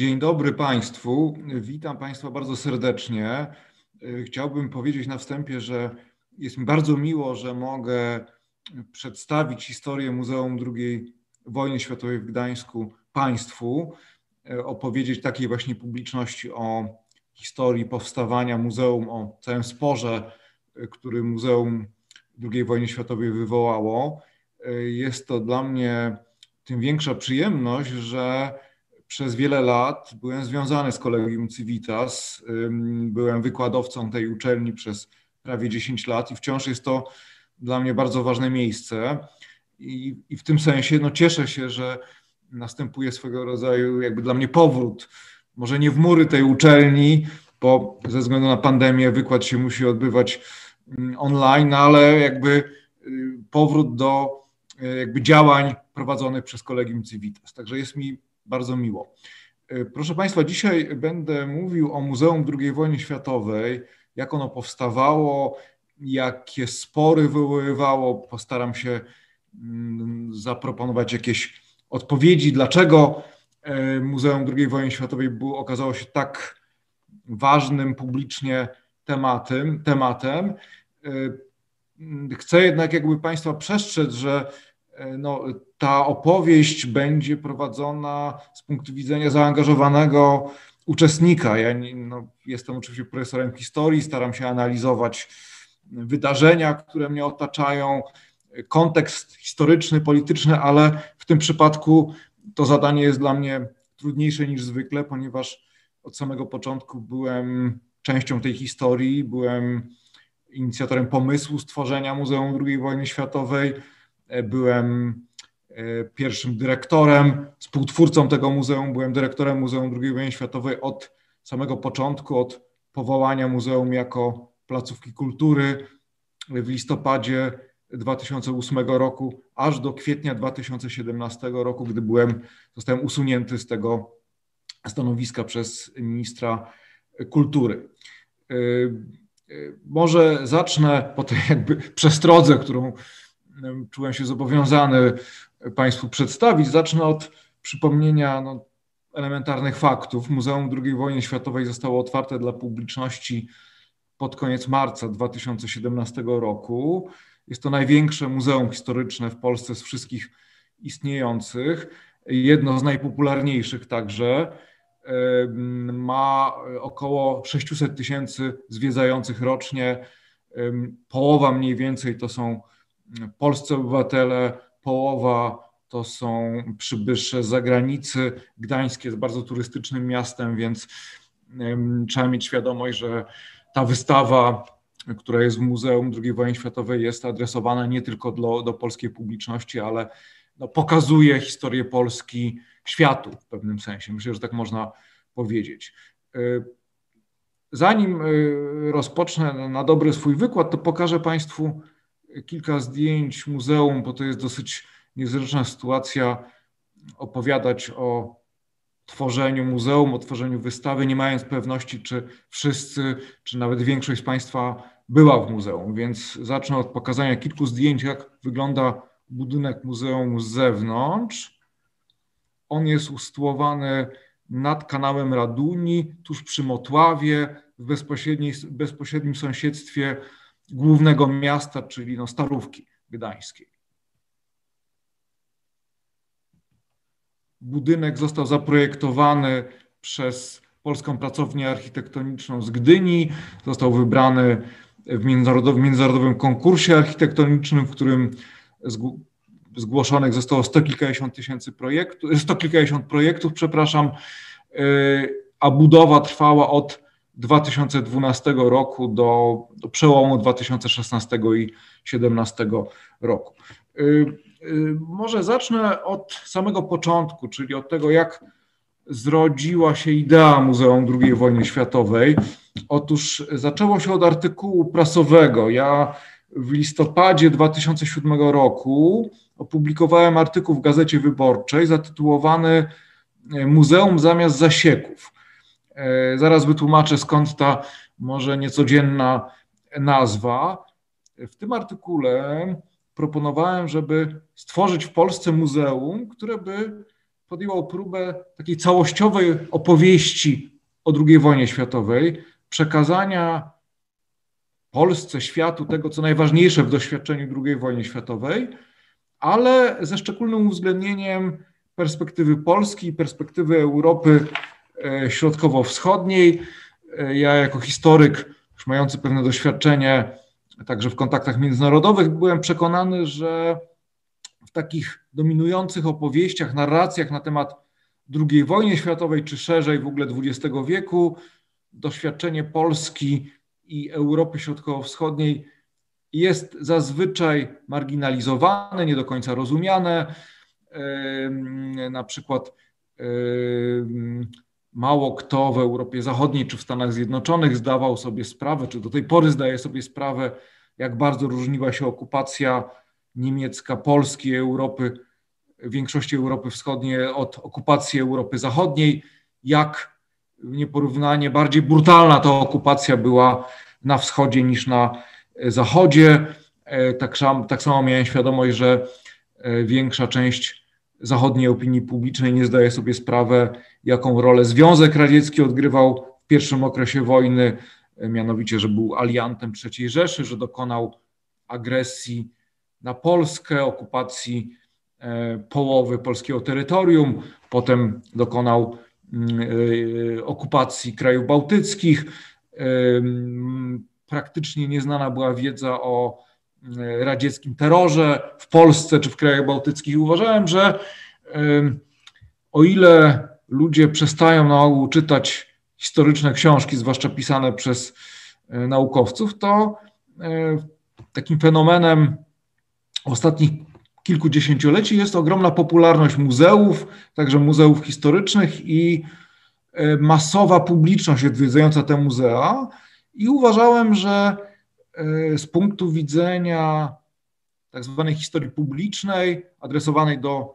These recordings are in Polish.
Dzień dobry Państwu. Witam Państwa bardzo serdecznie. Chciałbym powiedzieć na wstępie, że jest mi bardzo miło, że mogę przedstawić historię Muzeum II Wojny Światowej w Gdańsku Państwu, opowiedzieć takiej właśnie publiczności o historii powstawania muzeum, o całym sporze, który Muzeum II wojny światowej wywołało. Jest to dla mnie tym większa przyjemność, że przez wiele lat byłem związany z Kolegium Civitas. Byłem wykładowcą tej uczelni przez prawie 10 lat i wciąż jest to dla mnie bardzo ważne miejsce. I, i w tym sensie no, cieszę się, że następuje swego rodzaju jakby dla mnie powrót. Może nie w mury tej uczelni, bo ze względu na pandemię wykład się musi odbywać online, ale jakby y, powrót do y, jakby działań prowadzonych przez Kolegium Civitas. Także jest mi bardzo miło. Y, proszę Państwa, dzisiaj będę mówił o Muzeum II wojny światowej, jak ono powstawało, jakie spory wywoływało. Postaram się mm, zaproponować jakieś odpowiedzi, dlaczego Muzeum II wojny światowej było, okazało się tak ważnym publicznie tematem. tematem. Y, chcę jednak jakby Państwa przestrzec, że no, ta opowieść będzie prowadzona z punktu widzenia zaangażowanego uczestnika. Ja nie, no, jestem oczywiście profesorem historii, staram się analizować wydarzenia, które mnie otaczają, kontekst historyczny, polityczny, ale w tym przypadku to zadanie jest dla mnie trudniejsze niż zwykle, ponieważ od samego początku byłem częścią tej historii, byłem inicjatorem pomysłu stworzenia Muzeum II wojny światowej. E, byłem e, pierwszym dyrektorem, współtwórcą tego muzeum. Byłem dyrektorem Muzeum II wojny światowej od samego początku, od powołania muzeum jako placówki kultury w listopadzie 2008 roku, aż do kwietnia 2017 roku, gdy byłem, zostałem usunięty z tego stanowiska przez ministra kultury. E, może zacznę po tej jakby przestrodze, którą czułem się zobowiązany Państwu przedstawić. Zacznę od przypomnienia no, elementarnych faktów. Muzeum II wojny światowej zostało otwarte dla publiczności pod koniec marca 2017 roku. Jest to największe muzeum historyczne w Polsce z wszystkich istniejących, jedno z najpopularniejszych także ma około 600 tysięcy zwiedzających rocznie. Połowa mniej więcej to są polscy obywatele, połowa to są przybysze z zagranicy. Gdańsk jest bardzo turystycznym miastem, więc trzeba mieć świadomość, że ta wystawa, która jest w Muzeum II Wojny Światowej, jest adresowana nie tylko do, do polskiej publiczności, ale no, pokazuje historię Polski światu w pewnym sensie. Myślę, że tak można powiedzieć. Y, zanim y, rozpocznę na dobry swój wykład, to pokażę Państwu kilka zdjęć muzeum, bo to jest dosyć niezręczna sytuacja opowiadać o tworzeniu muzeum, o tworzeniu wystawy, nie mając pewności, czy wszyscy, czy nawet większość z Państwa była w muzeum. Więc zacznę od pokazania kilku zdjęć, jak wygląda budynek muzeum z zewnątrz. On jest usytuowany nad kanałem Raduni, tuż przy Motławie, w bezpośrednim sąsiedztwie głównego miasta, czyli no Starówki Gdańskiej. Budynek został zaprojektowany przez Polską Pracownię Architektoniczną z Gdyni. Został wybrany w międzynarodowym, międzynarodowym konkursie architektonicznym, w którym zgłoszonych zostało sto kilkadziesiąt tysięcy projektów, sto kilkadziesiąt projektów, przepraszam, y, a budowa trwała od 2012 roku do, do przełomu 2016 i 2017 roku. Y, y, może zacznę od samego początku, czyli od tego, jak zrodziła się idea Muzeum II wojny światowej. Otóż zaczęło się od artykułu prasowego. Ja w listopadzie 2007 roku opublikowałem artykuł w Gazecie Wyborczej zatytułowany Muzeum zamiast zasieków. E, zaraz wytłumaczę skąd ta może niecodzienna nazwa. W tym artykule proponowałem, żeby stworzyć w Polsce muzeum, które by podjęło próbę takiej całościowej opowieści o II wojnie światowej, przekazania Polsce, światu tego, co najważniejsze w doświadczeniu II wojny światowej, ale ze szczególnym uwzględnieniem perspektywy Polski i perspektywy Europy Środkowo-Wschodniej. E, ja, jako historyk, już mający pewne doświadczenie także w kontaktach międzynarodowych, byłem przekonany, że w takich dominujących opowieściach, narracjach na temat II wojny światowej, czy szerzej w ogóle XX wieku, doświadczenie Polski i Europy Środkowo-Wschodniej jest zazwyczaj marginalizowane, nie do końca rozumiane. Na przykład mało kto w Europie Zachodniej czy w Stanach Zjednoczonych zdawał sobie sprawę, czy do tej pory zdaje sobie sprawę, jak bardzo różniła się okupacja niemiecka Polski, Europy, większości Europy Wschodniej od okupacji Europy Zachodniej, jak nieporównanie bardziej brutalna ta okupacja była na wschodzie niż na zachodzie. E, tak, tak samo miałem świadomość, że e, większa część zachodniej opinii publicznej nie zdaje sobie sprawy, jaką rolę Związek Radziecki odgrywał w pierwszym okresie wojny, e, mianowicie, że był aliantem III Rzeszy, że dokonał agresji na Polskę, okupacji połowy polskiego terytorium, potem dokonał mm, okupacji krajów bałtyckich, praktycznie nieznana była wiedza o e, radzieckim terrorze w Polsce czy w krajach bałtyckich. Uważałem, że o ile ludzie przestają na ogół czytać historyczne książki, zwłaszcza pisane przez e, naukowców, to e, takim fenomenem ostatnich kilkudziesięcioleci jest ogromna popularność muzeów, także muzeów historycznych i masowa publiczność odwiedzająca te muzea. I uważałem, że e, z punktu widzenia tak zwanej historii publicznej, adresowanej do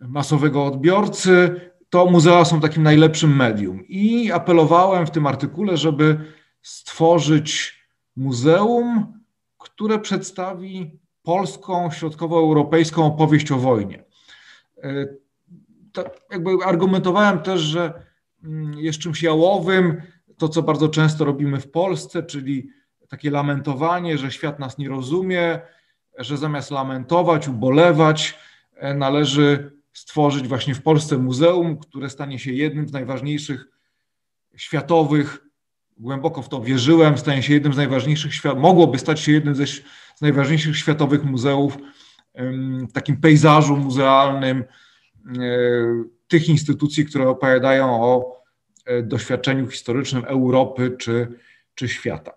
masowego odbiorcy, to muzea są takim najlepszym medium. I apelowałem w tym artykule, żeby stworzyć muzeum, które przedstawi polską, środkowoeuropejską opowieść o wojnie. E, to jakby argumentowałem też, że mm, jest czymś jałowym to, co bardzo często robimy w Polsce, czyli takie lamentowanie, że świat nas nie rozumie, że zamiast lamentować, ubolewać, e, należy stworzyć właśnie w Polsce muzeum, które stanie się jednym z najważniejszych światowych, głęboko w to wierzyłem, stanie się jednym z najważniejszych, mogłoby stać się jednym ze, z najważniejszych światowych muzeów w takim pejzażu muzealnym e, tych instytucji, które opowiadają o E, doświadczeniu historycznym Europy czy, czy świata.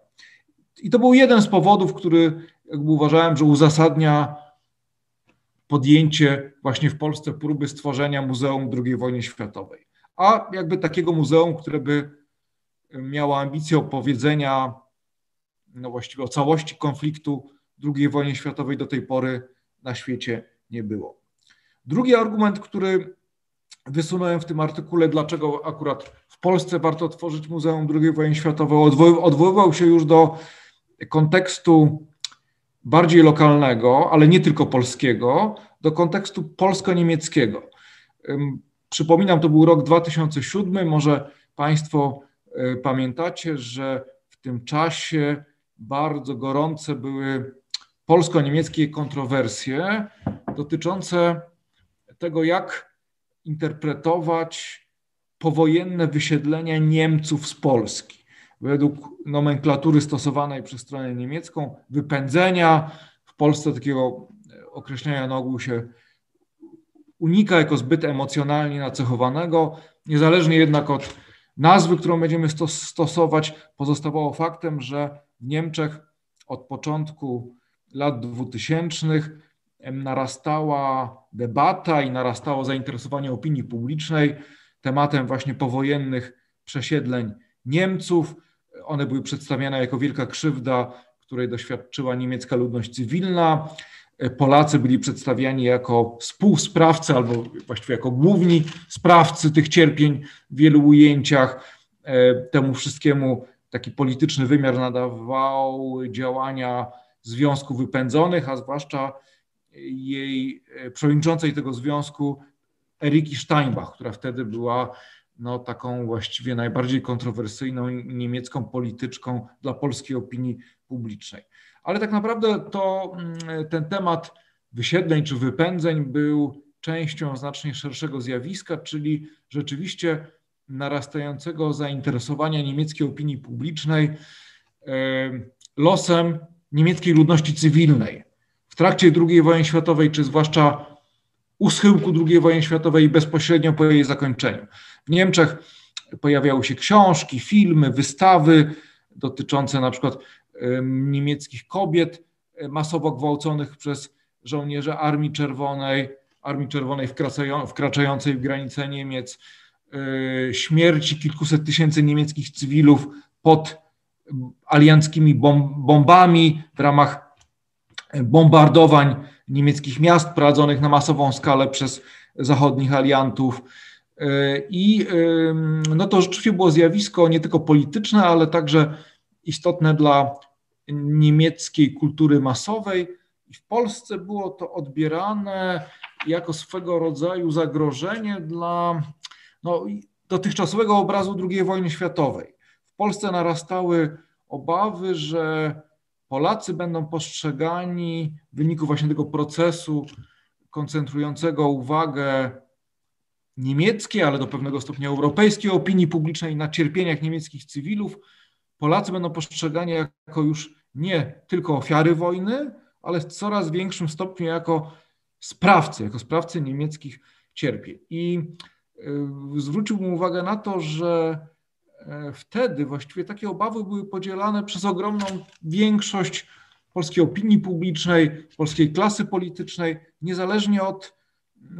I to był jeden z powodów, który jakby uważałem, że uzasadnia podjęcie właśnie w Polsce próby stworzenia Muzeum II wojny światowej. A jakby takiego muzeum, które by miało ambicję opowiedzenia no właściwie o całości konfliktu II wojny światowej do tej pory na świecie nie było. Drugi argument, który wysunąłem w tym artykule, dlaczego akurat w Polsce warto tworzyć Muzeum II wojny światowej. Odwoływał się już do kontekstu bardziej lokalnego, ale nie tylko polskiego, do kontekstu polsko-niemieckiego. Przypominam, to był rok 2007. Może Państwo e, pamiętacie, że w tym czasie bardzo gorące były polsko-niemieckie kontrowersje dotyczące tego, jak interpretować powojenne wysiedlenia Niemców z Polski. Według nomenklatury stosowanej przez stronę niemiecką, wypędzenia w Polsce takiego określenia na ogół się unika jako zbyt emocjonalnie nacechowanego. Niezależnie jednak od nazwy, którą będziemy stosować, pozostawało faktem, że w Niemczech od początku lat 2000 narastała debata i narastało zainteresowanie opinii publicznej tematem właśnie powojennych przesiedleń Niemców. One były przedstawiane jako wielka krzywda, której doświadczyła niemiecka ludność cywilna. Polacy byli przedstawiani jako współsprawcy albo właściwie jako główni sprawcy tych cierpień w wielu ujęciach. Temu wszystkiemu taki polityczny wymiar nadawał działania Związku Wypędzonych, a zwłaszcza jej e, przewodniczącej tego związku, Eriki Steinbach, która wtedy była no, taką właściwie najbardziej kontrowersyjną niemiecką polityczką dla polskiej opinii publicznej. Ale tak naprawdę to mm, ten temat wysiedleń czy wypędzeń był częścią znacznie szerszego zjawiska, czyli rzeczywiście narastającego zainteresowania niemieckiej opinii publicznej losem niemieckiej ludności cywilnej. W trakcie II wojny światowej, czy zwłaszcza u schyłku II wojny światowej i bezpośrednio po jej zakończeniu. W Niemczech pojawiały się książki, filmy, wystawy dotyczące na przykład niemieckich kobiet e, masowo gwałconych przez żołnierze Armii Czerwonej, Armii Czerwonej wkraczającej w granice Niemiec, e, śmierci kilkuset tysięcy niemieckich cywilów pod alianckimi bombami w ramach bombardowań niemieckich miast prowadzonych na masową skalę przez zachodnich aliantów. I no to rzeczywiście było zjawisko nie tylko polityczne, ale także istotne dla niemieckiej kultury masowej. I w Polsce było to odbierane jako swego rodzaju zagrożenie dla no, dotychczasowego obrazu II wojny światowej. W Polsce narastały obawy, że Polacy będą postrzegani w wyniku właśnie tego procesu koncentrującego uwagę niemieckiej, ale do pewnego stopnia europejskiej opinii publicznej na cierpieniach niemieckich cywilów, Polacy będą postrzegani jako już nie tylko ofiary wojny, ale w coraz większym stopniu jako sprawcy, jako sprawcy niemieckich cierpień. I y, zwróciłbym uwagę na to, że e, wtedy właściwie takie obawy były podzielane przez ogromną większość polskiej opinii publicznej, polskiej klasy politycznej, niezależnie od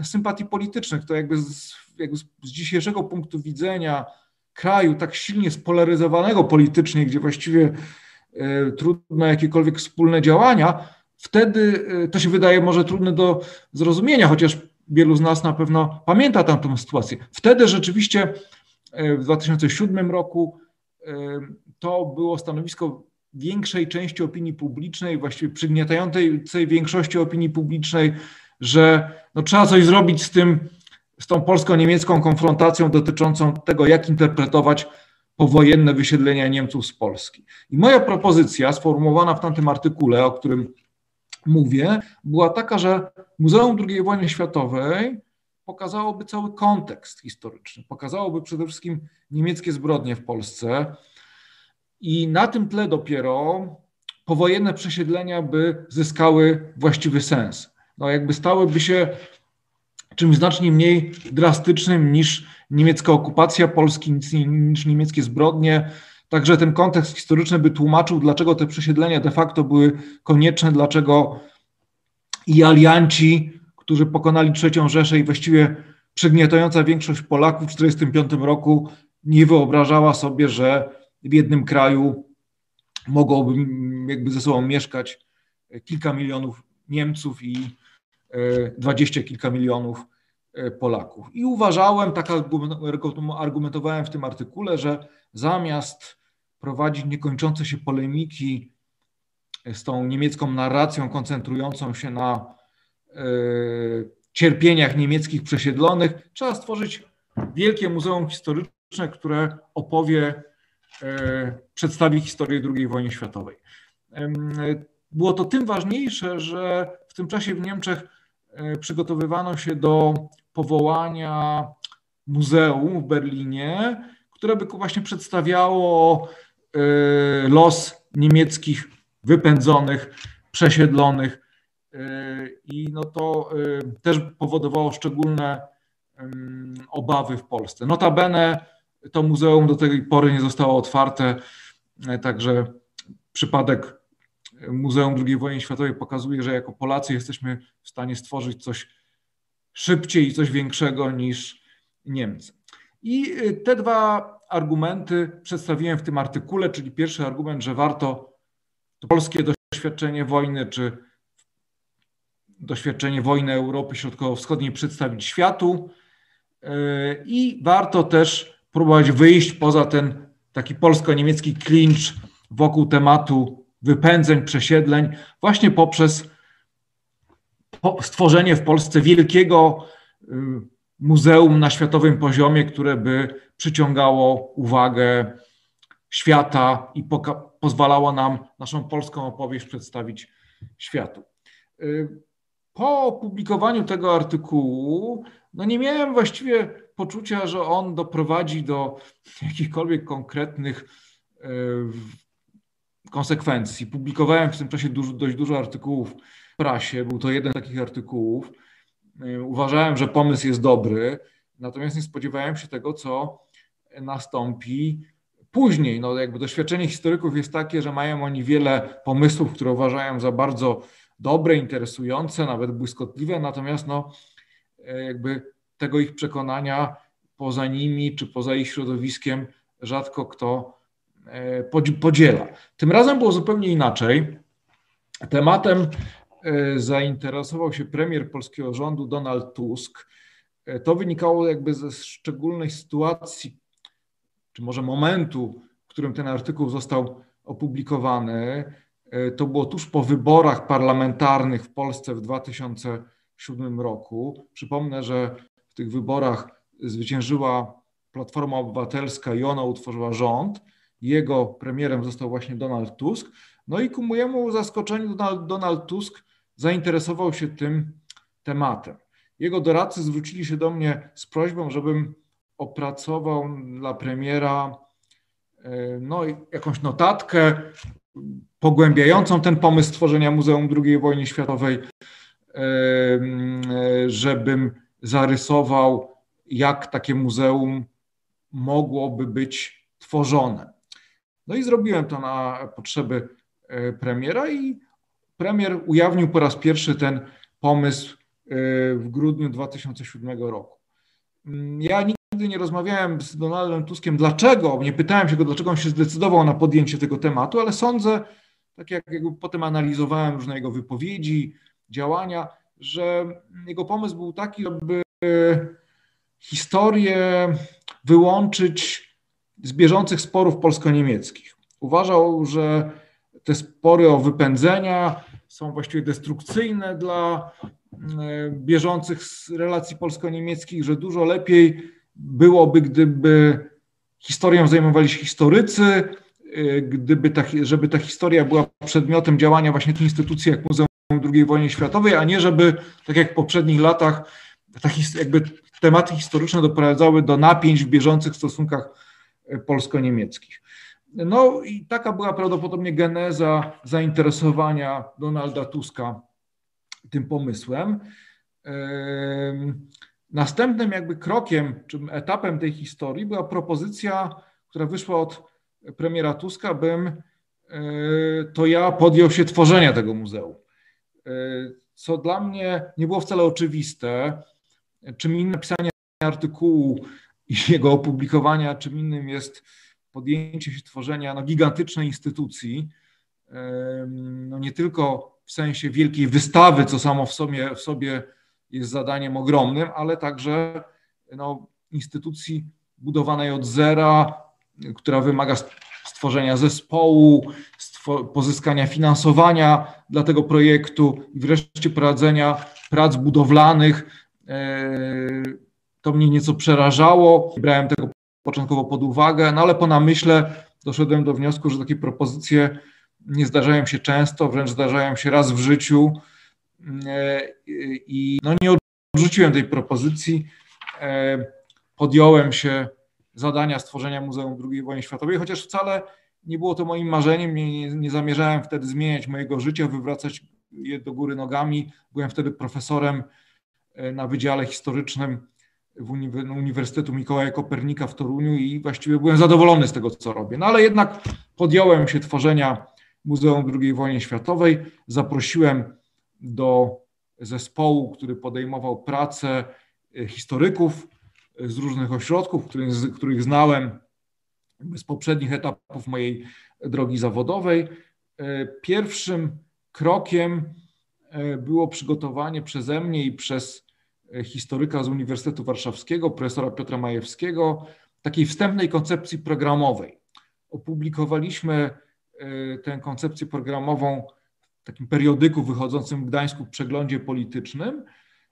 sympatii politycznych. To jakby z, jakby z dzisiejszego punktu widzenia kraju tak silnie spolaryzowanego politycznie, gdzie właściwie e, trudno jakiekolwiek wspólne działania, wtedy e, to się wydaje może trudne do zrozumienia, chociaż wielu z nas na pewno pamięta tamtą sytuację. Wtedy rzeczywiście e, w 2007 roku to było stanowisko większej części opinii publicznej, właściwie przygniatającej większości opinii publicznej, że no, trzeba coś zrobić z tym, z tą polsko-niemiecką konfrontacją dotyczącą tego, jak interpretować powojenne wysiedlenia Niemców z Polski. I moja propozycja, sformułowana w tamtym artykule, o którym mówię, była taka, że Muzeum II wojny światowej pokazałoby cały kontekst historyczny, pokazałoby przede wszystkim niemieckie zbrodnie w Polsce i na tym tle dopiero powojenne przesiedlenia by zyskały właściwy sens. No jakby stałyby się czymś znacznie mniej drastycznym niż niemiecka okupacja Polski, niż niemieckie zbrodnie. Także ten kontekst historyczny by tłumaczył, dlaczego te przesiedlenia de facto były konieczne, dlaczego i alianci, którzy pokonali trzecią Rzeszę i właściwie przygniatająca większość Polaków w 1945 roku nie wyobrażała sobie, że w jednym kraju mogłoby jakby ze sobą mieszkać kilka milionów Niemców i dwadzieścia kilka milionów e, Polaków. I uważałem, tak argumentowałem w tym artykule, że zamiast prowadzić niekończące się polemiki z tą niemiecką narracją koncentrującą się na e, cierpieniach niemieckich przesiedlonych, trzeba stworzyć wielkie muzeum historyczne, które opowie, e, przedstawi historię II wojny światowej. Było to tym ważniejsze, że w tym czasie w Niemczech E, przygotowywano się do powołania muzeum w Berlinie, które by właśnie przedstawiało e, los niemieckich wypędzonych, przesiedlonych. E, I no to też powodowało szczególne obawy w Polsce. Notabene to muzeum do tej pory nie zostało otwarte, także przypadek Muzeum II wojny światowej pokazuje, że jako Polacy jesteśmy w stanie stworzyć coś szybciej i coś większego niż Niemcy. I y, te dwa argumenty przedstawiłem w tym artykule, czyli pierwszy argument, że warto polskie doświadczenie wojny, czy doświadczenie wojny Europy Środkowo-Wschodniej przedstawić światu y, i warto też próbować wyjść poza ten taki polsko-niemiecki klincz wokół tematu wypędzeń, przesiedleń, właśnie poprzez stworzenie w Polsce wielkiego y, muzeum na światowym poziomie, które by przyciągało uwagę świata i pozwalało nam naszą polską opowieść przedstawić światu. Y, po opublikowaniu tego artykułu, no nie miałem właściwie poczucia, że on doprowadzi do jakichkolwiek konkretnych y, konsekwencji. Publikowałem w tym czasie dużo, dość dużo artykułów w prasie, był to jeden z takich artykułów. Y, uważałem, że pomysł jest dobry, natomiast nie spodziewałem się tego, co nastąpi później. No, jakby doświadczenie historyków jest takie, że mają oni wiele pomysłów, które uważają za bardzo dobre, interesujące, nawet błyskotliwe, natomiast no, e, jakby tego ich przekonania poza nimi czy poza ich środowiskiem rzadko kto podziela. Tym razem było zupełnie inaczej. Tematem e, zainteresował się premier polskiego rządu Donald Tusk. To wynikało jakby ze szczególnej sytuacji, czy może momentu, w którym ten artykuł został opublikowany. E, to było tuż po wyborach parlamentarnych w Polsce w 2007 roku. Przypomnę, że w tych wyborach zwyciężyła Platforma Obywatelska i ona utworzyła rząd. Jego premierem został właśnie Donald Tusk. No i ku mojemu zaskoczeniu Donald, Donald Tusk zainteresował się tym tematem. Jego doradcy zwrócili się do mnie z prośbą, żebym opracował dla premiera e, no, jakąś notatkę pogłębiającą ten pomysł stworzenia Muzeum II wojny światowej, żebym zarysował, jak takie muzeum mogłoby być tworzone. No i zrobiłem to na potrzeby e, premiera i premier ujawnił po raz pierwszy ten pomysł e, w grudniu 2007 roku. Mm, ja nigdy nie rozmawiałem z Donaldem Tuskiem, dlaczego, nie pytałem się go, dlaczego on się zdecydował na podjęcie tego tematu, ale sądzę, tak jak potem analizowałem różne jego wypowiedzi, działania, że jego pomysł był taki, żeby historię wyłączyć z bieżących sporów polsko-niemieckich. Uważał, że te spory o wypędzenia są właściwie destrukcyjne dla e, bieżących relacji polsko-niemieckich, że dużo lepiej byłoby, gdyby historią zajmowali się historycy, Y, gdyby ta, żeby ta historia była przedmiotem działania właśnie tych instytucji jak Muzeum II wojny światowej, a nie żeby, tak jak w poprzednich latach, ta, jakby tematy historyczne doprowadzały do napięć w bieżących stosunkach polsko-niemieckich. No i taka była prawdopodobnie geneza zainteresowania Donalda Tuska tym pomysłem. Następnym jakby krokiem, czy etapem tej historii była propozycja, która wyszła od premiera Tuska, bym e, to ja podjął się tworzenia tego muzeum. E, co dla mnie nie było wcale oczywiste, czym innym pisanie artykułu jego opublikowania, czym innym jest podjęcie się tworzenia no, gigantycznej instytucji, no, nie tylko w sensie wielkiej wystawy, co samo w sobie, w sobie jest zadaniem ogromnym, ale także no, instytucji budowanej od zera, która wymaga stworzenia zespołu, pozyskania finansowania dla tego projektu i wreszcie prowadzenia prac budowlanych. E, to mnie nieco przerażało. Brałem tego początkowo pod uwagę, no ale po namyśle doszedłem do wniosku, że takie propozycje nie zdarzają się często, wręcz zdarzają się raz w życiu. I no nie odrzuciłem tej propozycji. E, podjąłem się zadania stworzenia Muzeum II wojny światowej, chociaż wcale nie było to moim marzeniem, nie, nie, nie zamierzałem wtedy zmieniać mojego życia, wywracać je do góry nogami. Byłem wtedy profesorem e, na Wydziale Historycznym w Uniwersytetu Mikołaja Kopernika w Toruniu i właściwie byłem zadowolony z tego, co robię. No ale jednak podjąłem się tworzenia Muzeum II wojny światowej. Zaprosiłem do zespołu, który podejmował pracę e, historyków z różnych ośrodków, których, których znałem z poprzednich etapów mojej drogi zawodowej. E, pierwszym krokiem e, było przygotowanie przeze mnie i przez e, historyka z Uniwersytetu Warszawskiego, profesora Piotra Majewskiego, takiej wstępnej koncepcji programowej. Opublikowaliśmy tę koncepcję programową w takim periodyku wychodzącym w Gdańsku przeglądzie politycznym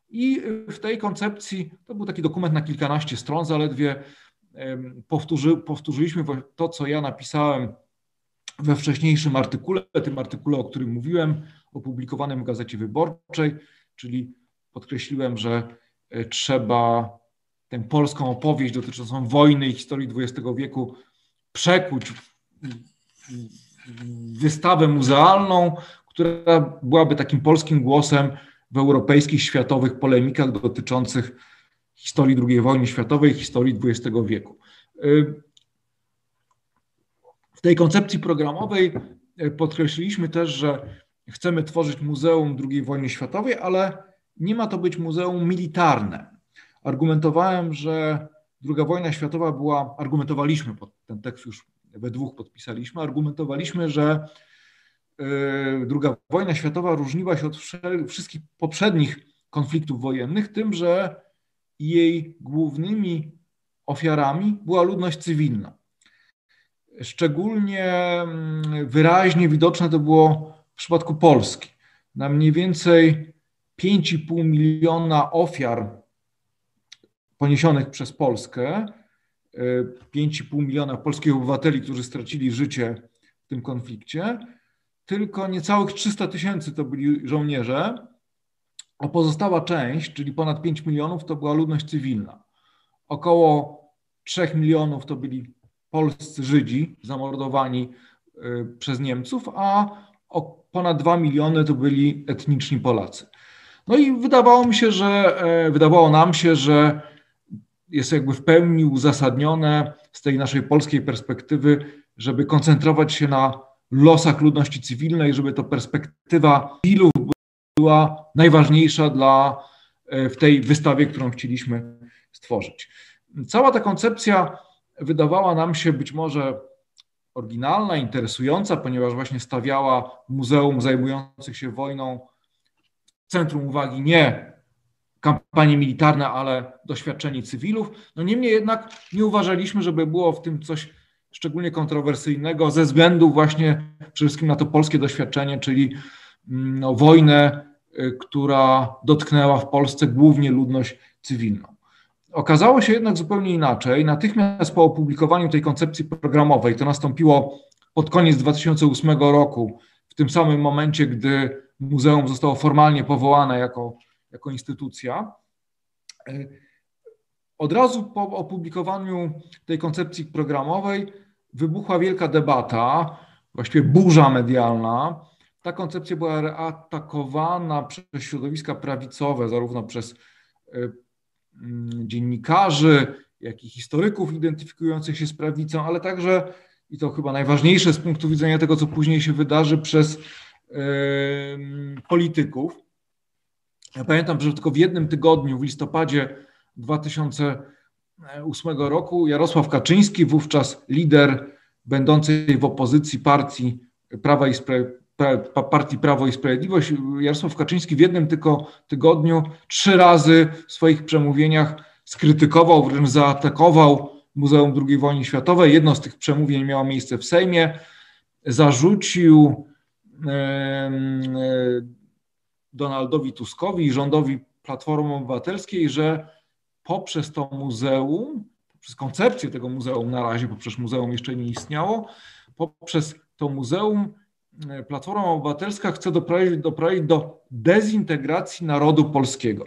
I w tej koncepcji, to był taki dokument na kilkanaście stron zaledwie, powtórzy, powtórzyliśmy to, co ja napisałem we wcześniejszym artykule, tym artykule, o którym mówiłem, opublikowanym w Gazecie Wyborczej, czyli podkreśliłem, że e, trzeba tę polską opowieść dotyczącą wojny i historii XX wieku przekuć wystawę muzealną, która byłaby takim polskim głosem w europejskich, światowych polemikach dotyczących historii II wojny światowej, historii XX wieku. W tej koncepcji programowej podkreśliliśmy też, że chcemy tworzyć Muzeum II wojny światowej, ale nie ma to być muzeum militarne. Argumentowałem, że II wojna światowa była, argumentowaliśmy, ten tekst już we dwóch podpisaliśmy, argumentowaliśmy, że II y, wojna światowa różniła się od wszystkich poprzednich konfliktów wojennych tym, że jej głównymi ofiarami była ludność cywilna. Szczególnie mm, wyraźnie widoczne to było w przypadku Polski. Na mniej więcej 5,5 miliona ofiar poniesionych przez Polskę, 5,5 miliona polskich obywateli, którzy stracili życie w tym konflikcie, tylko niecałych 300 tysięcy to byli żołnierze, a pozostała część, czyli ponad 5 milionów, to była ludność cywilna. Około 3 milionów to byli polscy Żydzi zamordowani y, przez Niemców, a ponad 2 miliony to byli etniczni Polacy. No i wydawało mi się, że e, wydawało nam się, że jest jakby w pełni uzasadnione z tej naszej polskiej perspektywy, żeby koncentrować się na losach ludności cywilnej, żeby to perspektywa cywilów była najważniejsza dla, e, w tej wystawie, którą chcieliśmy stworzyć. Cała ta koncepcja wydawała nam się być może oryginalna, interesująca, ponieważ właśnie stawiała muzeum zajmujących się wojną centrum uwagi nie kampanie militarne, ale doświadczeni cywilów. No niemniej jednak nie uważaliśmy, żeby było w tym coś szczególnie kontrowersyjnego ze względu właśnie przede wszystkim na to polskie doświadczenie, czyli mm, no, wojnę, y, która dotknęła w Polsce głównie ludność cywilną. Okazało się jednak zupełnie inaczej. Natychmiast po opublikowaniu tej koncepcji programowej, to nastąpiło pod koniec 2008 roku, w tym samym momencie, gdy muzeum zostało formalnie powołane jako, jako instytucja. Y, od razu po opublikowaniu tej koncepcji programowej wybuchła wielka debata, właściwie burza medialna. Ta koncepcja była atakowana przez środowiska prawicowe, zarówno przez y, mm, dziennikarzy, jak i historyków identyfikujących się z prawicą, ale także, i to chyba najważniejsze z punktu widzenia tego, co później się wydarzy, przez polityków. Ja pamiętam, że tylko w jednym tygodniu, w listopadzie 2008 roku, Jarosław Kaczyński, wówczas lider będącej w opozycji partii Prawa i Partii Prawo i Sprawiedliwość, Jarosław Kaczyński w jednym tylko tygodniu trzy razy w swoich przemówieniach skrytykował, wręcz zaatakował Muzeum II wojny światowej. Jedno z tych przemówień miało miejsce w Sejmie. Zarzucił Donaldowi Tuskowi i rządowi Platformy Obywatelskiej, że poprzez to muzeum, poprzez koncepcję tego muzeum na razie, poprzez muzeum jeszcze nie istniało, poprzez to muzeum e, Platforma Obywatelska chce doprowadzić, doprowadzić do dezintegracji narodu polskiego.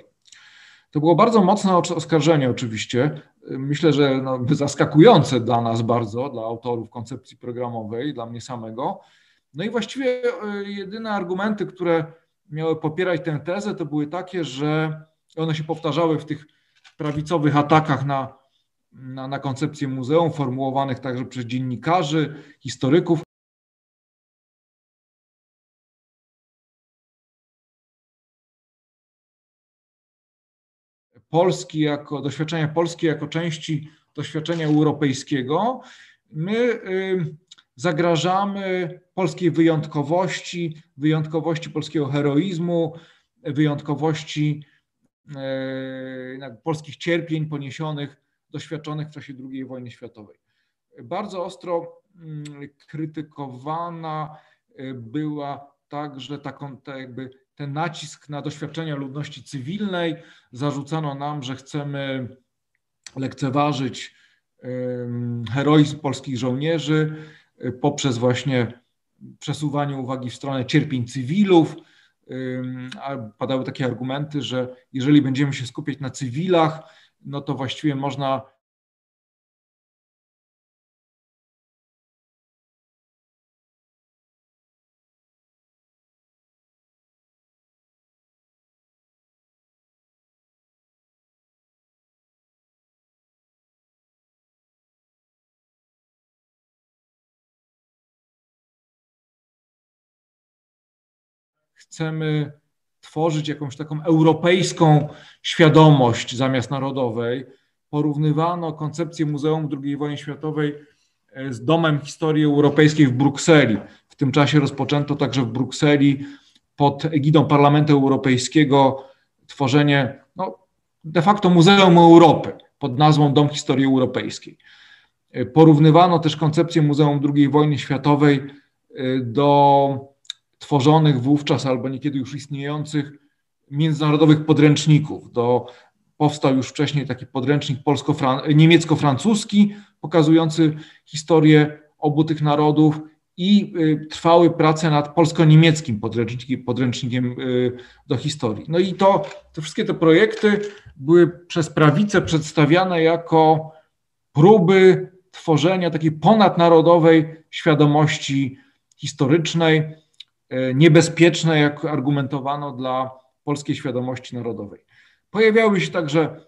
To było bardzo mocne oskarżenie oczywiście. Myślę, że no, zaskakujące dla nas bardzo, dla autorów koncepcji programowej, dla mnie samego. No i właściwie e, jedyne argumenty, które miały popierać tę tezę, to były takie, że one się powtarzały w tych prawicowych atakach na, na, na koncepcję muzeum, formułowanych także przez dziennikarzy, historyków. Polski jako doświadczenia Polski jako części doświadczenia europejskiego. My zagrażamy polskiej wyjątkowości, wyjątkowości polskiego heroizmu, wyjątkowości e, polskich cierpień poniesionych, doświadczonych w czasie II wojny światowej. Bardzo ostro mm, krytykowana e, była także ta, ta jakby ten nacisk na doświadczenia ludności cywilnej. Zarzucano nam, że chcemy lekceważyć heroizm polskich żołnierzy poprzez właśnie przesuwanie uwagi w stronę cierpień cywilów. Padały takie argumenty, że jeżeli będziemy się skupiać na cywilach, no to właściwie można chcemy tworzyć jakąś taką europejską świadomość zamiast narodowej, porównywano koncepcję Muzeum II wojny światowej e, z Domem Historii Europejskiej w Brukseli. W tym czasie rozpoczęto także w Brukseli pod egidą Parlamentu Europejskiego tworzenie no, de facto Muzeum Europy pod nazwą Dom Historii Europejskiej. E, porównywano też koncepcję Muzeum II wojny światowej e, do tworzonych wówczas albo niekiedy już istniejących międzynarodowych podręczników. Do, powstał już wcześniej taki podręcznik niemiecko-francuski pokazujący historię obu tych narodów i y, trwały prace nad polsko-niemieckim podręcznikiem, podręcznikiem y, do historii. No i to, te wszystkie te projekty były przez prawicę przedstawiane jako próby tworzenia takiej ponadnarodowej świadomości historycznej, niebezpieczne, jak argumentowano, dla polskiej świadomości narodowej. Pojawiały się także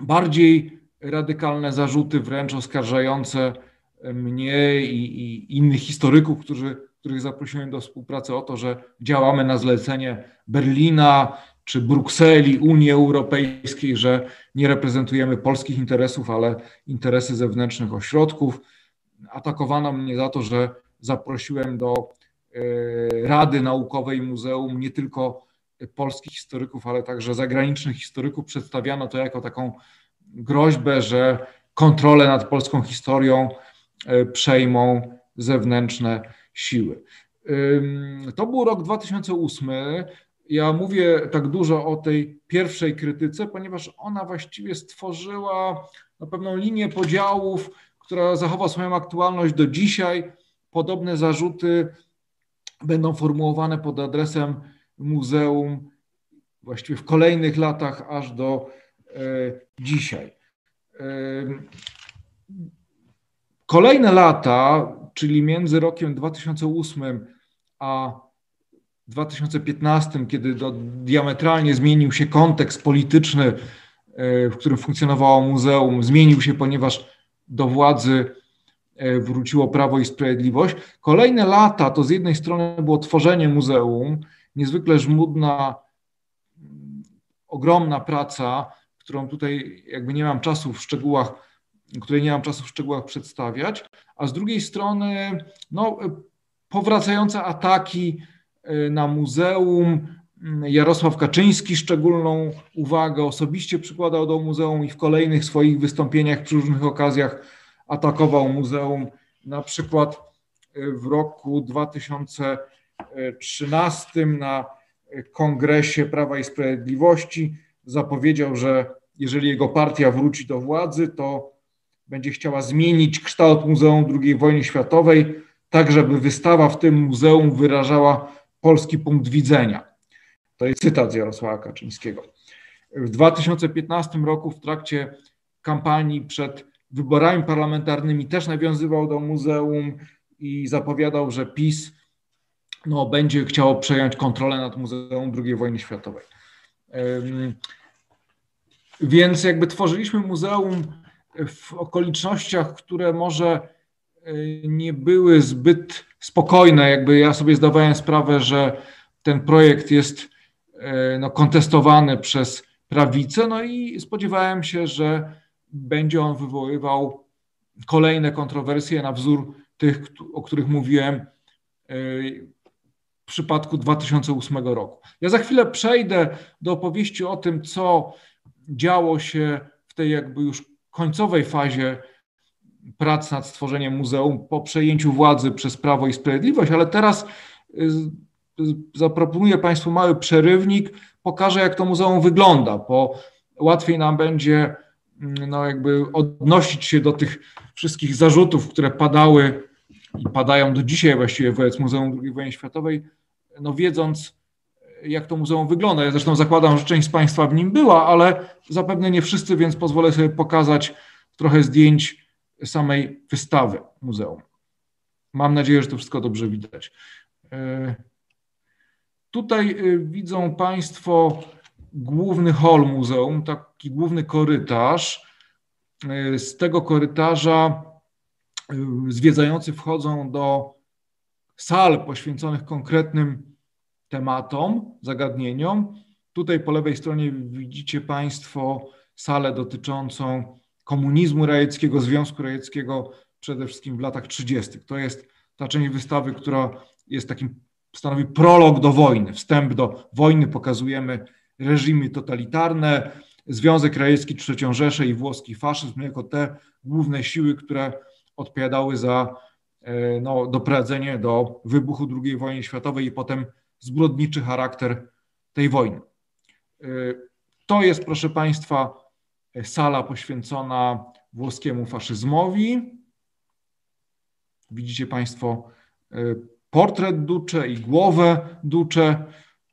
bardziej radykalne zarzuty, wręcz oskarżające mnie i, i innych historyków, którzy, których zaprosiłem do współpracy o to, że działamy na zlecenie Berlina czy Brukseli, Unii Europejskiej, że nie reprezentujemy polskich interesów, ale interesy zewnętrznych ośrodków. Atakowano mnie za to, że zaprosiłem do E, Rady Naukowej Muzeum nie tylko polskich historyków, ale także zagranicznych historyków. Przedstawiano to jako taką groźbę, że kontrolę nad polską historią e, przejmą zewnętrzne siły. To był rok 2008. Ja mówię tak dużo o tej pierwszej krytyce, ponieważ ona właściwie stworzyła no, pewną linię podziałów, która zachowa swoją aktualność do dzisiaj. Podobne zarzuty będą formułowane pod adresem muzeum właściwie w kolejnych latach aż do e, dzisiaj. E, kolejne lata, czyli między rokiem 2008 a 2015, kiedy do, diametralnie zmienił się kontekst polityczny, e, w którym funkcjonowało muzeum, zmienił się, ponieważ do władzy wróciło Prawo i Sprawiedliwość. Kolejne lata to z jednej strony było tworzenie muzeum, niezwykle żmudna, ogromna praca, którą tutaj jakby nie mam czasu w szczegółach, której nie mam czasu w szczegółach przedstawiać, a z drugiej strony no, powracające ataki e, na muzeum. Mm, Jarosław Kaczyński szczególną uwagę osobiście przykładał do muzeum i w kolejnych swoich wystąpieniach przy różnych okazjach atakował muzeum. Na przykład y, w roku 2013 na Kongresie Prawa i Sprawiedliwości zapowiedział, że jeżeli jego partia wróci do władzy, to będzie chciała zmienić kształt Muzeum II wojny światowej, tak żeby wystawa w tym muzeum wyrażała polski punkt widzenia. To jest cytat z Jarosława Kaczyńskiego. W 2015 roku w trakcie kampanii przed wyborami parlamentarnymi też nawiązywał do muzeum i zapowiadał, że PiS no, będzie chciało przejąć kontrolę nad Muzeum II wojny światowej. Więc jakby tworzyliśmy muzeum w okolicznościach, które może y, nie były zbyt spokojne. Jakby ja sobie zdawałem sprawę, że ten projekt jest y, no, kontestowany przez prawicę, no i spodziewałem się, że będzie on wywoływał kolejne kontrowersje na wzór tych, o których mówiłem e, w przypadku 2008 roku. Ja za chwilę przejdę do opowieści o tym, co działo się w tej jakby już końcowej fazie prac nad stworzeniem muzeum po przejęciu władzy przez Prawo i Sprawiedliwość, ale teraz e, zaproponuję Państwu mały przerywnik, pokażę jak to muzeum wygląda, bo łatwiej nam będzie no jakby odnosić się do tych wszystkich zarzutów, które padały i padają do dzisiaj właściwie wobec Muzeum II Wojny Światowej, no wiedząc jak to muzeum wygląda. Ja zresztą zakładam, że część z Państwa w nim była, ale zapewne nie wszyscy, więc pozwolę sobie pokazać trochę zdjęć samej wystawy muzeum. Mam nadzieję, że to wszystko dobrze widać. E, tutaj e, widzą Państwo główny hol muzeum, taki główny korytarz. E, z tego korytarza zwiedzający wchodzą do sal poświęconych konkretnym tematom, zagadnieniom. Tutaj po lewej stronie widzicie Państwo salę dotyczącą komunizmu radzieckiego, Związku Radzieckiego przede wszystkim w latach 30. To jest ta część wystawy, która jest takim, stanowi prolog do wojny, wstęp do wojny. Pokazujemy reżimy totalitarne, Związek Radziecki, Trzecią Rzeszę i włoski faszyzm jako te główne siły, które odpowiadały za e, no, doprowadzenie do wybuchu II wojny światowej i potem zbrodniczy charakter tej wojny. E, to jest, proszę Państwa, sala poświęcona włoskiemu faszyzmowi. Widzicie Państwo e, portret Duce i głowę Duce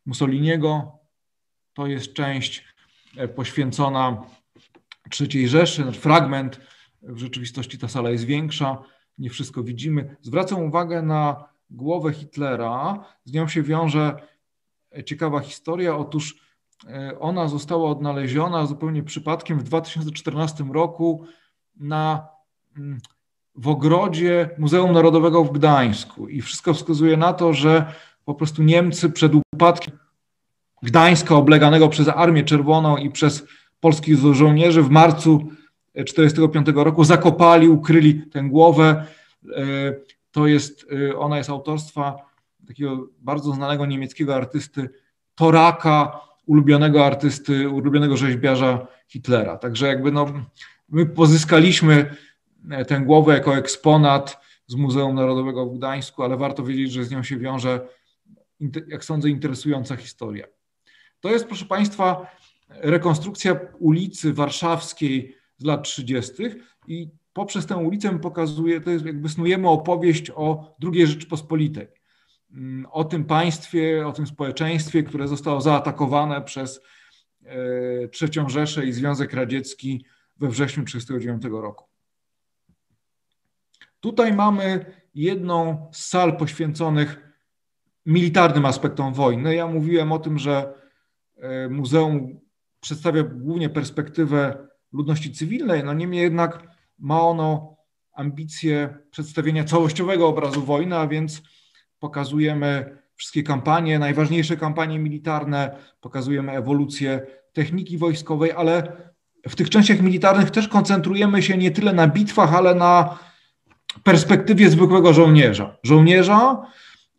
Mussoliniego. To jest część e, poświęcona III Rzeszy, znaczy fragment. W rzeczywistości ta sala jest większa, nie wszystko widzimy. Zwracam uwagę na głowę Hitlera. Z nią się wiąże ciekawa historia. Otóż e, ona została odnaleziona zupełnie przypadkiem w 2014 roku na mm, w ogrodzie Muzeum Narodowego w Gdańsku i wszystko wskazuje na to, że po prostu Niemcy przed upadkiem Gdańska obleganego przez Armię Czerwoną i przez polskich żołnierzy w marcu 1945 roku zakopali, ukryli tę głowę. E, to jest, e, ona jest autorstwa takiego bardzo znanego niemieckiego artysty Toraka, ulubionego artysty, ulubionego rzeźbiarza Hitlera. Także jakby no, my pozyskaliśmy E, tę głowę jako eksponat z Muzeum Narodowego w Gdańsku, ale warto wiedzieć, że z nią się wiąże, jak sądzę, interesująca historia. To jest, proszę Państwa, rekonstrukcja ulicy Warszawskiej z lat 30. i poprzez tę ulicę pokazuje, to jest jakby snujemy opowieść o II Rzeczypospolitej. Mm, o tym państwie, o tym społeczeństwie, które zostało zaatakowane przez e, III Rzeszę i Związek Radziecki we wrześniu 1939 roku. Tutaj mamy jedną z sal poświęconych militarnym aspektom wojny. Ja mówiłem o tym, że muzeum przedstawia głównie perspektywę ludności cywilnej, no niemniej jednak ma ono ambicje przedstawienia całościowego obrazu wojny, a więc pokazujemy wszystkie kampanie, najważniejsze kampanie militarne, pokazujemy ewolucję techniki wojskowej, ale w tych częściach militarnych też koncentrujemy się nie tyle na bitwach, ale na perspektywie zwykłego żołnierza. Żołnierza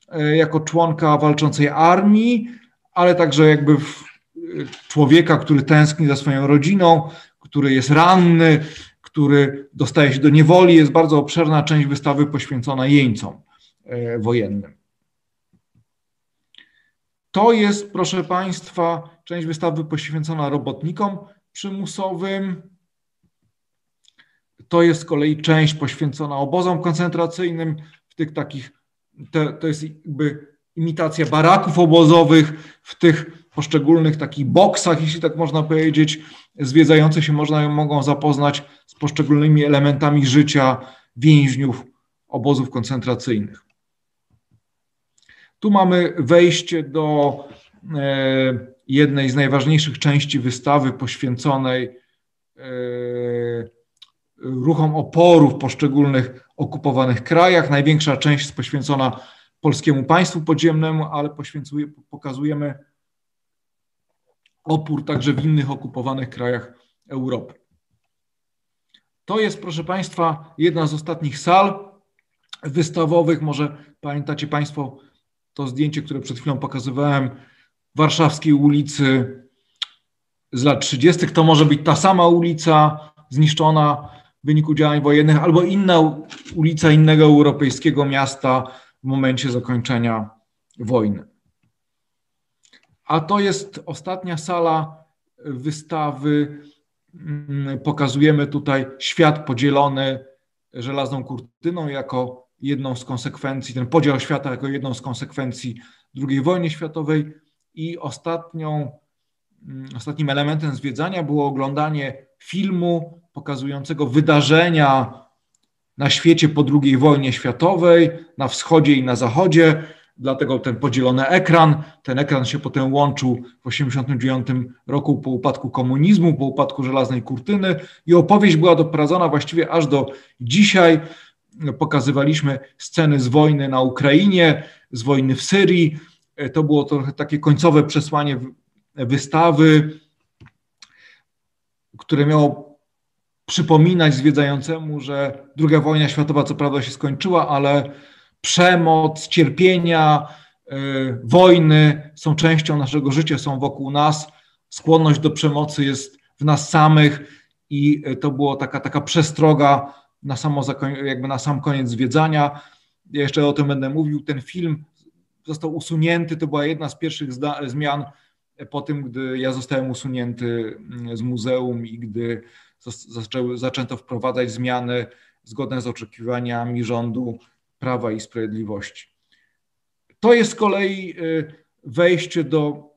e, jako członka walczącej armii, ale także jakby e, człowieka, który tęskni za swoją rodziną, który jest ranny, który dostaje się do niewoli. Jest bardzo obszerna część wystawy poświęcona jeńcom e, wojennym. To jest, proszę Państwa, część wystawy poświęcona robotnikom przymusowym, to jest z kolei część poświęcona obozom koncentracyjnym, w tych takich, to jest jakby imitacja baraków obozowych, w tych poszczególnych takich boksach, jeśli tak można powiedzieć, zwiedzający się można mogą zapoznać z poszczególnymi elementami życia więźniów obozów koncentracyjnych. Tu mamy wejście do e, jednej z najważniejszych części wystawy poświęconej e, ruchom oporu w poszczególnych okupowanych krajach. Największa część jest poświęcona polskiemu państwu podziemnemu, ale pokazujemy opór także w innych okupowanych krajach Europy. To jest, proszę Państwa, jedna z ostatnich sal wystawowych. Może pamiętacie Państwo to zdjęcie, które przed chwilą pokazywałem warszawskiej ulicy z lat 30. To może być ta sama ulica zniszczona w wyniku działań wojennych, albo inna ulica innego europejskiego miasta w momencie zakończenia wojny. A to jest ostatnia sala wystawy. Mm, pokazujemy tutaj świat podzielony żelazną kurtyną jako jedną z konsekwencji, ten podział świata jako jedną z konsekwencji II wojny światowej i ostatnią, mm, ostatnim elementem zwiedzania było oglądanie filmu pokazującego wydarzenia na świecie po II wojnie światowej, na wschodzie i na zachodzie. Dlatego ten podzielony ekran, ten ekran się potem łączył w 1989 roku po upadku komunizmu, po upadku żelaznej kurtyny i opowieść była doprowadzona właściwie aż do dzisiaj. Pokazywaliśmy sceny z wojny na Ukrainie, z wojny w Syrii. To było trochę takie końcowe przesłanie wystawy, które miało przypominać zwiedzającemu, że II wojna światowa co prawda się skończyła, ale przemoc, cierpienia, y, wojny są częścią naszego życia, są wokół nas. Skłonność do przemocy jest w nas samych i to była taka, taka przestroga na, samo, jakby na sam koniec zwiedzania. Ja jeszcze o tym będę mówił. Ten film został usunięty, to była jedna z pierwszych zmian po tym, gdy ja zostałem usunięty z muzeum i gdy zaczęły, zaczęto wprowadzać zmiany zgodne z oczekiwaniami rządu Prawa i Sprawiedliwości. To jest z kolei y, wejście do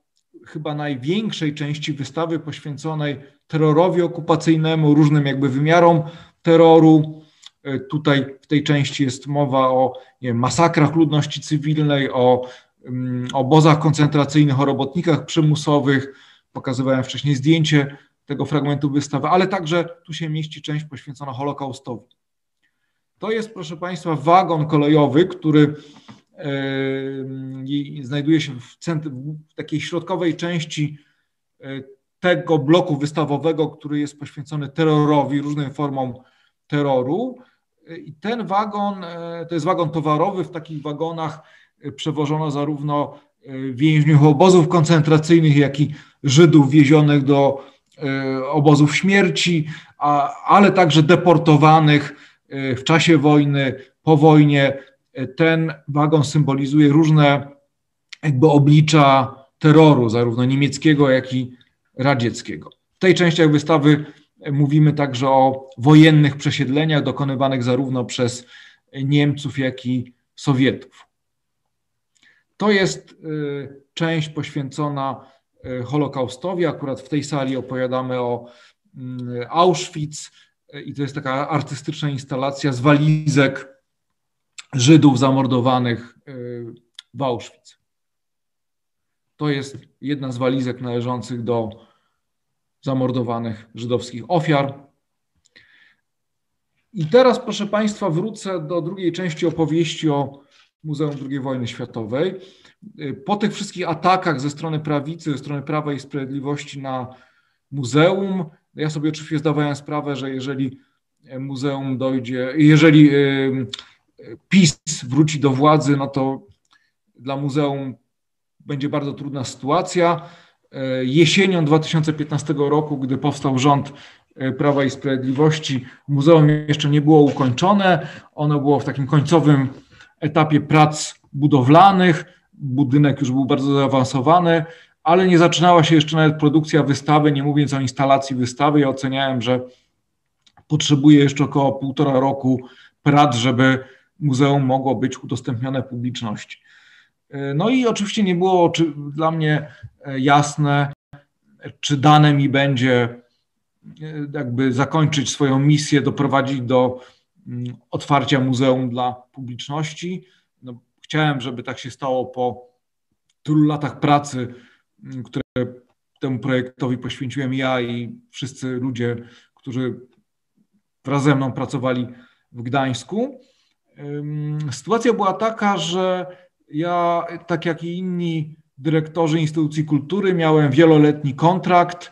chyba największej części wystawy poświęconej terrorowi okupacyjnemu, różnym jakby wymiarom terroru. Y, tutaj w tej części jest mowa o wiem, masakrach ludności cywilnej, o um, obozach koncentracyjnych, o robotnikach przymusowych. Pokazywałem wcześniej zdjęcie tego fragmentu wystawy, ale także tu się mieści część poświęcona Holokaustowi. To jest, proszę Państwa, wagon kolejowy, który znajduje się w, w takiej środkowej części e, tego bloku wystawowego, który jest poświęcony terrorowi, różnym formom terroru. I ten wagon, e, to jest wagon towarowy, w takich wagonach e, przewożono zarówno więźniów obozów koncentracyjnych, jak i Żydów wiezionych do obozów śmierci, ale także deportowanych w czasie wojny, po wojnie. Ten wagon symbolizuje różne jakby oblicza terroru, zarówno niemieckiego, jak i radzieckiego. W tej części wystawy mówimy także o wojennych przesiedleniach dokonywanych zarówno przez Niemców, jak i Sowietów. To jest część poświęcona Holokaustowi. Akurat w tej sali opowiadamy o mm, Auschwitz, i to jest taka artystyczna instalacja z walizek Żydów zamordowanych y, w Auschwitz. To jest jedna z walizek należących do zamordowanych żydowskich ofiar. I teraz, proszę Państwa, wrócę do drugiej części opowieści o Muzeum II wojny światowej. Y, po tych wszystkich atakach ze strony prawicy, ze strony Prawa i Sprawiedliwości na muzeum, ja sobie oczywiście zdawałem sprawę, że jeżeli muzeum dojdzie, jeżeli PiS wróci do władzy, no to dla muzeum będzie bardzo trudna sytuacja. E, jesienią 2015 roku, gdy powstał rząd e, Prawa i Sprawiedliwości, muzeum jeszcze nie było ukończone. Ono było w takim końcowym etapie prac budowlanych. Budynek już był bardzo zaawansowany ale nie zaczynała się jeszcze nawet produkcja wystawy, nie mówiąc o instalacji wystawy. Ja oceniałem, że potrzebuje jeszcze około półtora roku prac, żeby muzeum mogło być udostępnione publiczności. No i oczywiście nie było dla mnie e, jasne, czy dane mi będzie e, jakby zakończyć swoją misję, doprowadzić do mm, otwarcia muzeum dla publiczności. No, chciałem, żeby tak się stało po tylu latach pracy które temu projektowi poświęciłem ja i wszyscy ludzie, którzy wraz ze mną pracowali w Gdańsku. Sytuacja była taka, że ja, tak jak i inni dyrektorzy instytucji kultury, miałem wieloletni kontrakt.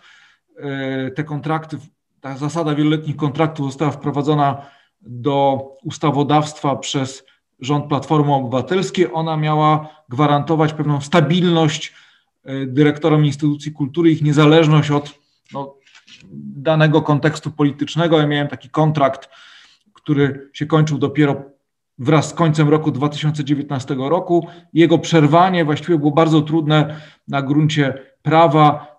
E, te kontrakty, ta zasada wieloletnich kontraktów została wprowadzona do ustawodawstwa przez rząd Platformy Obywatelskiej. Ona miała gwarantować pewną stabilność dyrektorom instytucji kultury, ich niezależność od no, danego kontekstu politycznego. Ja miałem taki kontrakt, który się kończył dopiero wraz z końcem roku 2019 roku. Jego przerwanie właściwie było bardzo trudne na gruncie prawa.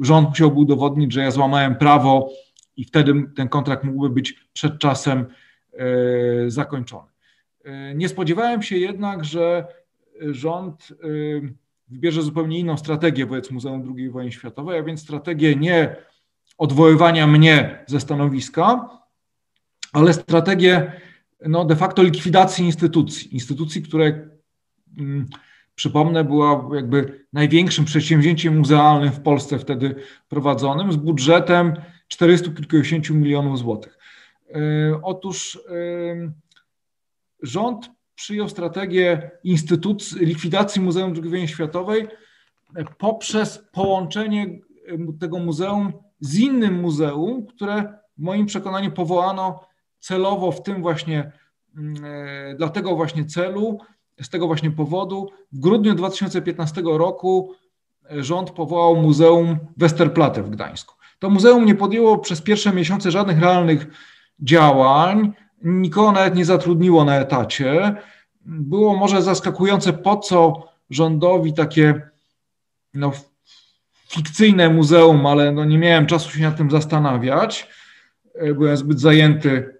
Rząd musiał udowodnić, że ja złamałem prawo i wtedy ten kontrakt mógłby być przed czasem e, zakończony. E, nie spodziewałem się jednak, że rząd e, wybierze zupełnie inną strategię wobec Muzeum II Wojny Światowej, a więc strategię nie odwoływania mnie ze stanowiska, ale strategię no, de facto likwidacji instytucji. Instytucji, które mm, przypomnę, była jakby największym przedsięwzięciem muzealnym w Polsce wtedy prowadzonym z budżetem 400 kilkudziesięciu milionów złotych. E, otóż e, rząd przyjął strategię likwidacji Muzeum II światowej poprzez połączenie tego muzeum z innym muzeum, które w moim przekonaniu powołano celowo w tym właśnie, mm, e, dla tego właśnie celu, z tego właśnie powodu. W grudniu 2015 roku rząd powołał Muzeum Westerplatte w Gdańsku. To muzeum nie podjęło przez pierwsze miesiące żadnych realnych działań, nikogo nawet nie zatrudniło na etacie. Było może zaskakujące, po co rządowi takie no, fikcyjne muzeum, ale no nie miałem czasu się nad tym zastanawiać. Byłem zbyt zajęty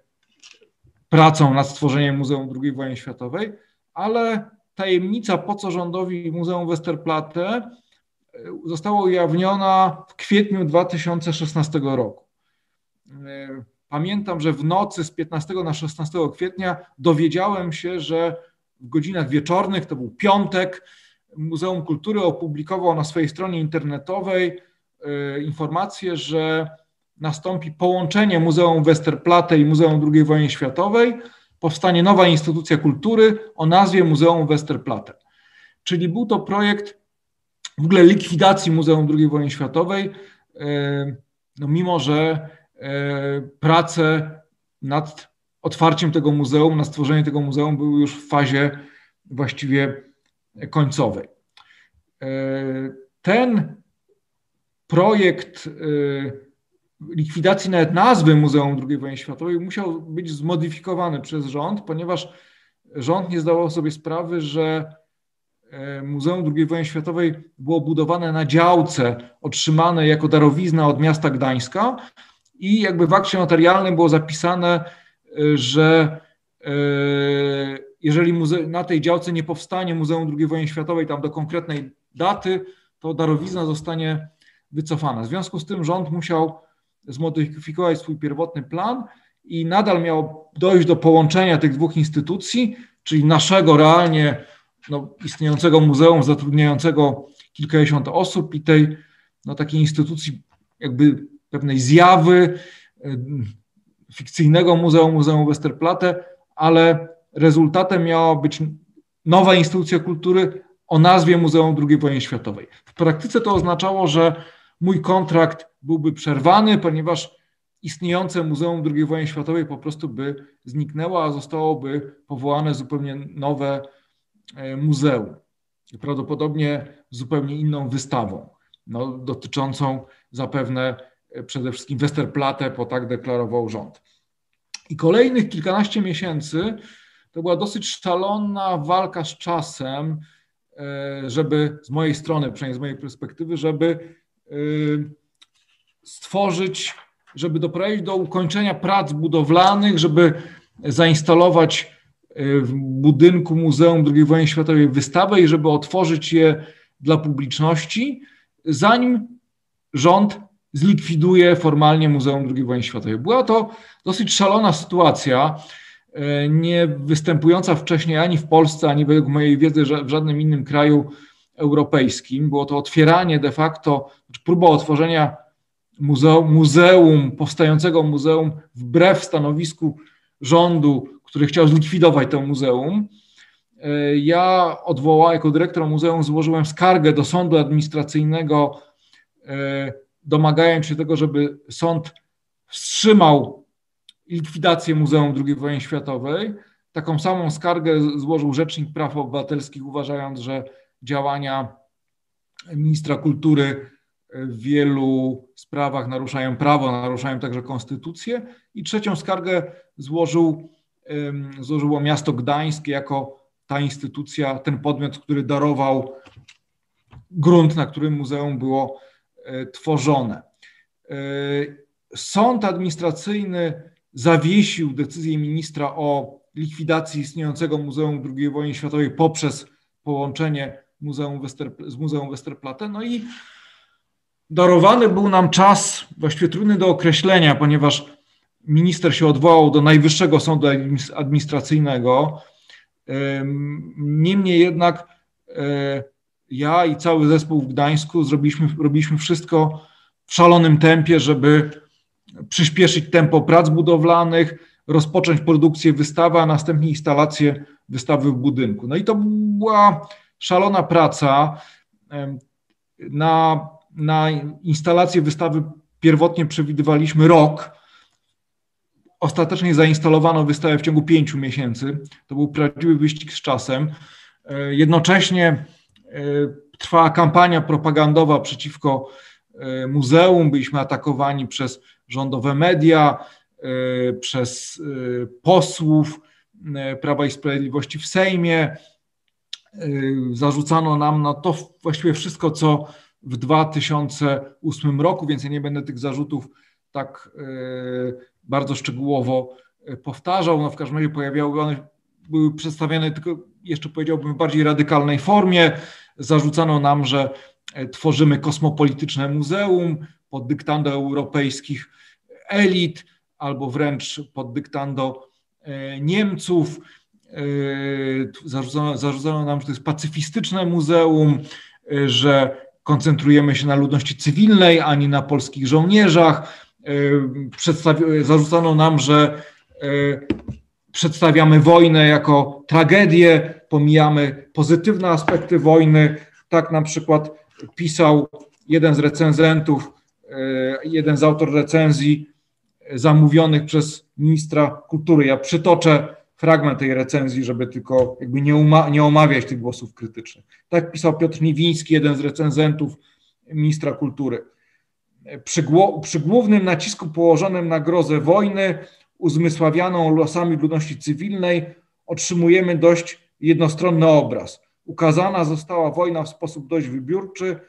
pracą nad stworzeniem Muzeum II Wojny Światowej, ale tajemnica, po co rządowi Muzeum Westerplatte, została ujawniona w kwietniu 2016 roku. Pamiętam, że w nocy z 15 na 16 kwietnia dowiedziałem się, że w godzinach wieczornych, to był piątek, Muzeum Kultury opublikowało na swojej stronie internetowej e, informację, że nastąpi połączenie Muzeum Westerplatte i Muzeum II wojny światowej, powstanie nowa instytucja kultury o nazwie Muzeum Westerplatte. Czyli był to projekt w ogóle likwidacji Muzeum II wojny światowej, e, no mimo że prace nad otwarciem tego muzeum, na stworzenie tego muzeum były już w fazie właściwie końcowej. E, ten projekt likwidacji nawet nazwy Muzeum II wojny światowej musiał być zmodyfikowany przez rząd, ponieważ rząd nie zdawał sobie sprawy, że E, Muzeum II wojny światowej było budowane na działce otrzymanej jako darowizna od miasta Gdańska i jakby w akcie notarialnym było zapisane, e, że e, jeżeli na tej działce nie powstanie Muzeum II wojny światowej tam do konkretnej daty, to darowizna zostanie wycofana. W związku z tym rząd musiał zmodyfikować swój pierwotny plan i nadal miał dojść do połączenia tych dwóch instytucji, czyli naszego realnie no, istniejącego muzeum zatrudniającego kilkadziesiąt osób i tej no, takiej instytucji jakby pewnej zjawy fikcyjnego muzeum, Muzeum Westerplatte, ale rezultatem miała być nowa instytucja kultury o nazwie Muzeum II wojny światowej. W praktyce to oznaczało, że mój kontrakt byłby przerwany, ponieważ istniejące Muzeum II wojny światowej po prostu by zniknęło, a zostałoby powołane zupełnie nowe E, muzeum. Prawdopodobnie zupełnie inną wystawą, no, dotyczącą zapewne przede wszystkim Westerplatte, bo tak deklarował rząd. I kolejnych kilkanaście miesięcy to była dosyć szalona walka z czasem, e, żeby z mojej strony, przynajmniej z mojej perspektywy, żeby stworzyć, żeby doprowadzić do ukończenia prac budowlanych, żeby zainstalować w budynku Muzeum II Wojny Światowej wystawę i żeby otworzyć je dla publiczności, zanim rząd zlikwiduje formalnie Muzeum II Wojny Światowej. Była to dosyć szalona sytuacja, e, nie występująca wcześniej ani w Polsce, ani według mojej wiedzy w żadnym innym kraju europejskim. Było to otwieranie de facto, próba otworzenia muzeum, muzeum powstającego muzeum wbrew stanowisku rządu który chciał zlikwidować to muzeum. E, ja odwołałem, jako dyrektor muzeum złożyłem skargę do sądu administracyjnego, e, domagając się tego, żeby sąd wstrzymał likwidację Muzeum II wojny światowej. Taką samą skargę złożył Rzecznik Praw Obywatelskich, uważając, że działania ministra kultury w wielu sprawach naruszają prawo, naruszają także konstytucję. I trzecią skargę złożył złożyło miasto Gdańsk jako ta instytucja, ten podmiot, który darował grunt, na którym muzeum było tworzone. E, sąd administracyjny zawiesił decyzję ministra o likwidacji istniejącego Muzeum II wojny światowej poprzez połączenie muzeum z Muzeum Westerplatte. No i darowany był nam czas właściwie trudny do określenia, ponieważ minister się odwołał do Najwyższego Sądu Administracyjnego. Niemniej jednak e, ja i cały zespół w Gdańsku zrobiliśmy, robiliśmy wszystko w szalonym tempie, żeby przyspieszyć tempo prac budowlanych, rozpocząć produkcję wystawy, a następnie instalację wystawy w budynku. No i to była szalona praca. Na, na instalację wystawy pierwotnie przewidywaliśmy rok. Ostatecznie zainstalowano wystawę w ciągu pięciu miesięcy. To był prawdziwy wyścig z czasem. E, jednocześnie trwała kampania propagandowa przeciwko e, muzeum. Byliśmy atakowani przez rządowe media, przez posłów Prawa i Sprawiedliwości w Sejmie. Zarzucano nam no to właściwie wszystko, co w 2008 roku, więc ja nie będę tych zarzutów tak bardzo szczegółowo e, powtarzał. No w każdym razie pojawiały one, były przedstawiane tylko jeszcze powiedziałbym w bardziej radykalnej formie. Zarzucano nam, że e, tworzymy kosmopolityczne muzeum pod dyktando europejskich elit albo wręcz pod dyktando e, Niemców. Zarzucano, zarzucano nam, że to jest pacyfistyczne muzeum, że koncentrujemy się na ludności cywilnej, ani na polskich żołnierzach zarzucano nam, że e, przedstawiamy wojnę jako tragedię, pomijamy pozytywne aspekty wojny. Tak na przykład pisał jeden z recenzentów, e, jeden z autor recenzji zamówionych przez ministra kultury. Ja przytoczę fragment tej recenzji, żeby tylko jakby nie, uma, nie omawiać tych głosów krytycznych. Tak pisał Piotr Niwiński, jeden z recenzentów ministra kultury. Przy, przy głównym nacisku położonym na grozę wojny, uzmysławianą losami ludności cywilnej, otrzymujemy dość jednostronny obraz. Ukazana została wojna w sposób dość wybiórczy,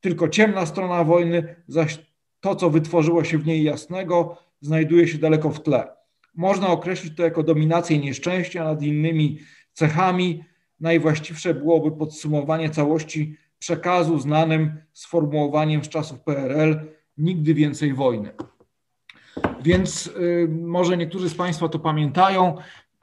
tylko ciemna strona wojny, zaś to, co wytworzyło się w niej jasnego, znajduje się daleko w tle. Można określić to jako dominację nieszczęścia nad innymi cechami. Najwłaściwsze byłoby podsumowanie całości przekazu znanym sformułowaniem z czasów PRL nigdy więcej wojny. Więc y, może niektórzy z Państwa to pamiętają.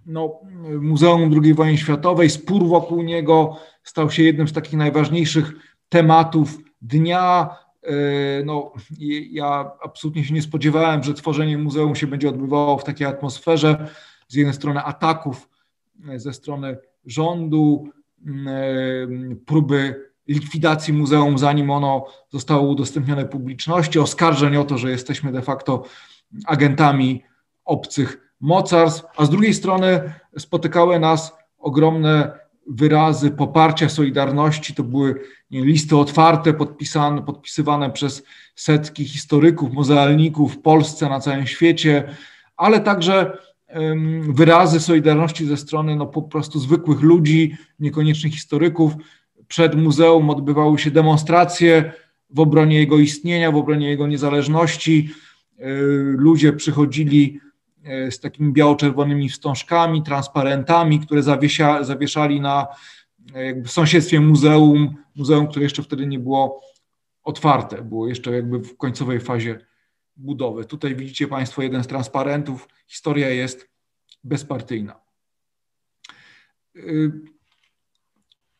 No, Muzeum II wojny światowej, spór wokół niego stał się jednym z takich najważniejszych tematów dnia. Y, no, ja absolutnie się nie spodziewałem, że tworzenie muzeum się będzie odbywało w takiej atmosferze. Z jednej strony ataków ze strony rządu, y, próby likwidacji muzeum, zanim ono zostało udostępnione publiczności, oskarżeń o to, że jesteśmy de facto agentami obcych mocarstw, a z drugiej strony spotykały nas ogromne wyrazy poparcia, solidarności. To były listy otwarte, podpisane, podpisywane przez setki historyków, muzealników w Polsce, na całym świecie, ale także wyrazy solidarności ze strony no, po prostu zwykłych ludzi, niekoniecznie historyków, przed muzeum odbywały się demonstracje w obronie jego istnienia, w obronie jego niezależności. E, ludzie przychodzili e, z takimi biało-czerwonymi wstążkami, transparentami, które zawiesia, zawieszali na e, w sąsiedztwie muzeum, muzeum, które jeszcze wtedy nie było otwarte, było jeszcze jakby w końcowej fazie budowy. Tutaj widzicie Państwo jeden z transparentów. Historia jest bezpartyjna.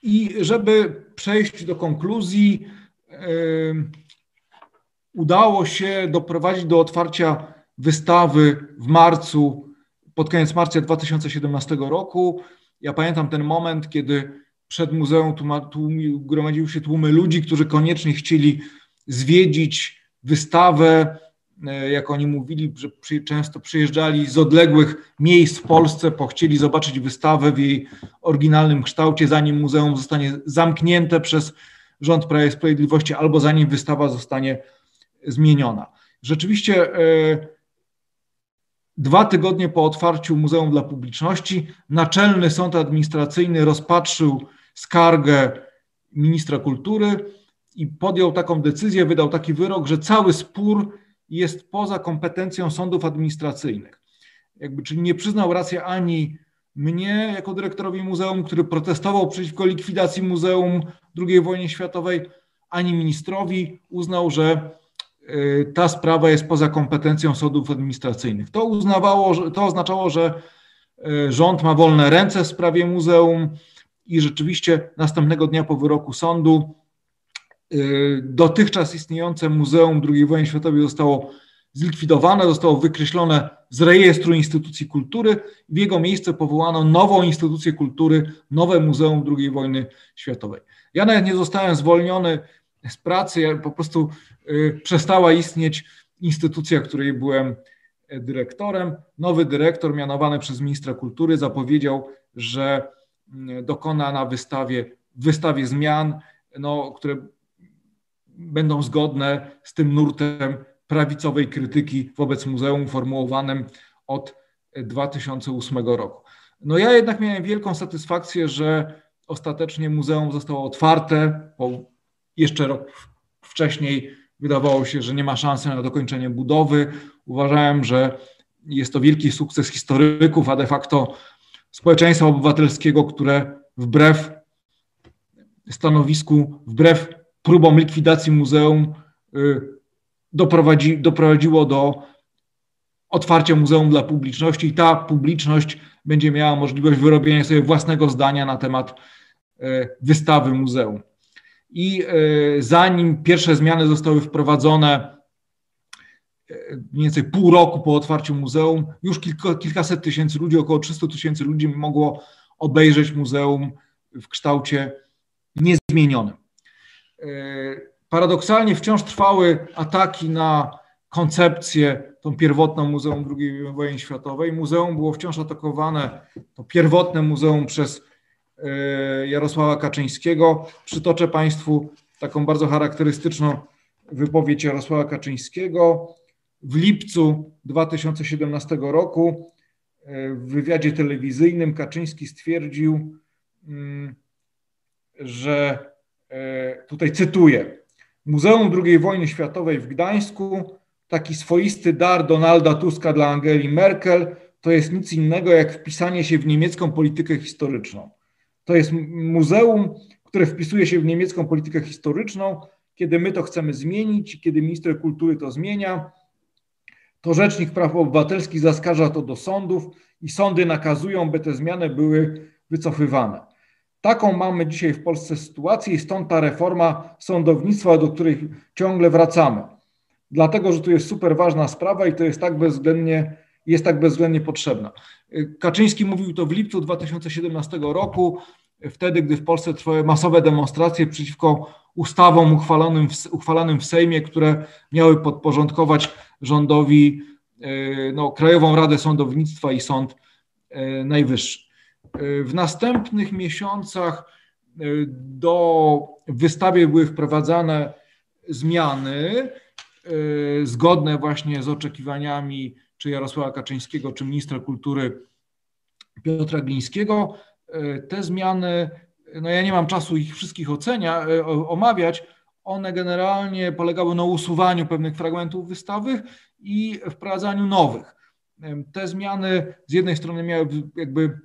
I żeby przejść do konkluzji, udało się doprowadzić do otwarcia wystawy w marcu, pod koniec marca 2017 roku. Ja pamiętam ten moment, kiedy przed muzeum tłumi, gromadziły się tłumy ludzi, którzy koniecznie chcieli zwiedzić wystawę, E, jak oni mówili, że przy, często przyjeżdżali z odległych miejsc w Polsce, bo chcieli zobaczyć wystawę w jej oryginalnym kształcie, zanim muzeum zostanie zamknięte przez rząd Prawa i Sprawiedliwości, albo zanim wystawa zostanie zmieniona. Rzeczywiście e, dwa tygodnie po otwarciu muzeum dla publiczności Naczelny Sąd Administracyjny rozpatrzył skargę ministra kultury i podjął taką decyzję, wydał taki wyrok, że cały spór jest poza kompetencją sądów administracyjnych. Jakby, czyli nie przyznał racji ani mnie jako dyrektorowi muzeum, który protestował przeciwko likwidacji muzeum II wojny światowej, ani ministrowi. Uznał, że ta sprawa jest poza kompetencją sądów administracyjnych. To, uznawało, to oznaczało, że y, rząd ma wolne ręce w sprawie muzeum i rzeczywiście następnego dnia po wyroku sądu y, dotychczas istniejące Muzeum II wojny światowej zostało zlikwidowane, zostało wykreślone z rejestru instytucji kultury. W jego miejsce powołano nową instytucję kultury, nowe Muzeum II wojny światowej. Ja nawet nie zostałem zwolniony z pracy, ja po prostu y, przestała istnieć instytucja, której byłem e, dyrektorem. Nowy dyrektor mianowany przez ministra kultury zapowiedział, że mm, dokona na wystawie, wystawie zmian, no, które będą zgodne z tym nurtem prawicowej krytyki wobec muzeum formułowanym od 2008 roku. No ja jednak miałem wielką satysfakcję, że ostatecznie muzeum zostało otwarte, bo jeszcze rok wcześniej wydawało się, że nie ma szansy na dokończenie budowy. Uważałem, że jest to wielki sukces historyków, a de facto społeczeństwa obywatelskiego, które wbrew stanowisku, wbrew próbom likwidacji muzeum, y, doprowadzi, doprowadziło do otwarcia muzeum dla publiczności i ta publiczność będzie miała możliwość wyrobienia sobie własnego zdania na temat e, wystawy muzeum. I e, zanim pierwsze zmiany zostały wprowadzone, e, mniej więcej pół roku po otwarciu muzeum, już kilka, kilkaset tysięcy ludzi, około 300 tysięcy ludzi mogło obejrzeć muzeum w kształcie niezmienionym paradoksalnie wciąż trwały ataki na koncepcję, tą pierwotną Muzeum II wojny światowej. Muzeum było wciąż atakowane, to pierwotne muzeum przez e, Jarosława Kaczyńskiego. Przytoczę Państwu taką bardzo charakterystyczną wypowiedź Jarosława Kaczyńskiego. W lipcu 2017 roku e, w wywiadzie telewizyjnym Kaczyński stwierdził, mm, że e, tutaj cytuję: Muzeum II wojny światowej w Gdańsku, taki swoisty dar Donalda Tuska dla Angeli Merkel, to jest nic innego jak wpisanie się w niemiecką politykę historyczną. To jest muzeum, które wpisuje się w niemiecką politykę historyczną. Kiedy my to chcemy zmienić, kiedy minister kultury to zmienia, to Rzecznik Praw Obywatelskich zaskarża to do sądów i sądy nakazują, by te zmiany były wycofywane. Taką mamy dzisiaj w Polsce sytuację i stąd ta reforma sądownictwa, do której ciągle wracamy. Dlatego, że tu jest super ważna sprawa i to jest tak bezwzględnie, jest tak bezwzględnie potrzebna. Kaczyński mówił to w lipcu 2017 roku, wtedy, gdy w Polsce trwały masowe demonstracje przeciwko ustawom uchwalonym w, uchwalanym w Sejmie, które miały podporządkować rządowi e, no, Krajową Radę Sądownictwa i Sąd e, Najwyższy. W następnych miesiącach e, do wystawy były wprowadzane zmiany e, zgodne właśnie z oczekiwaniami czy Jarosława Kaczyńskiego, czy ministra kultury Piotra Glińskiego. E, te zmiany, no ja nie mam czasu ich wszystkich ocenia, omawiać, one generalnie polegały na usuwaniu pewnych fragmentów wystawy i wprowadzaniu nowych. Te zmiany z jednej strony miały jakby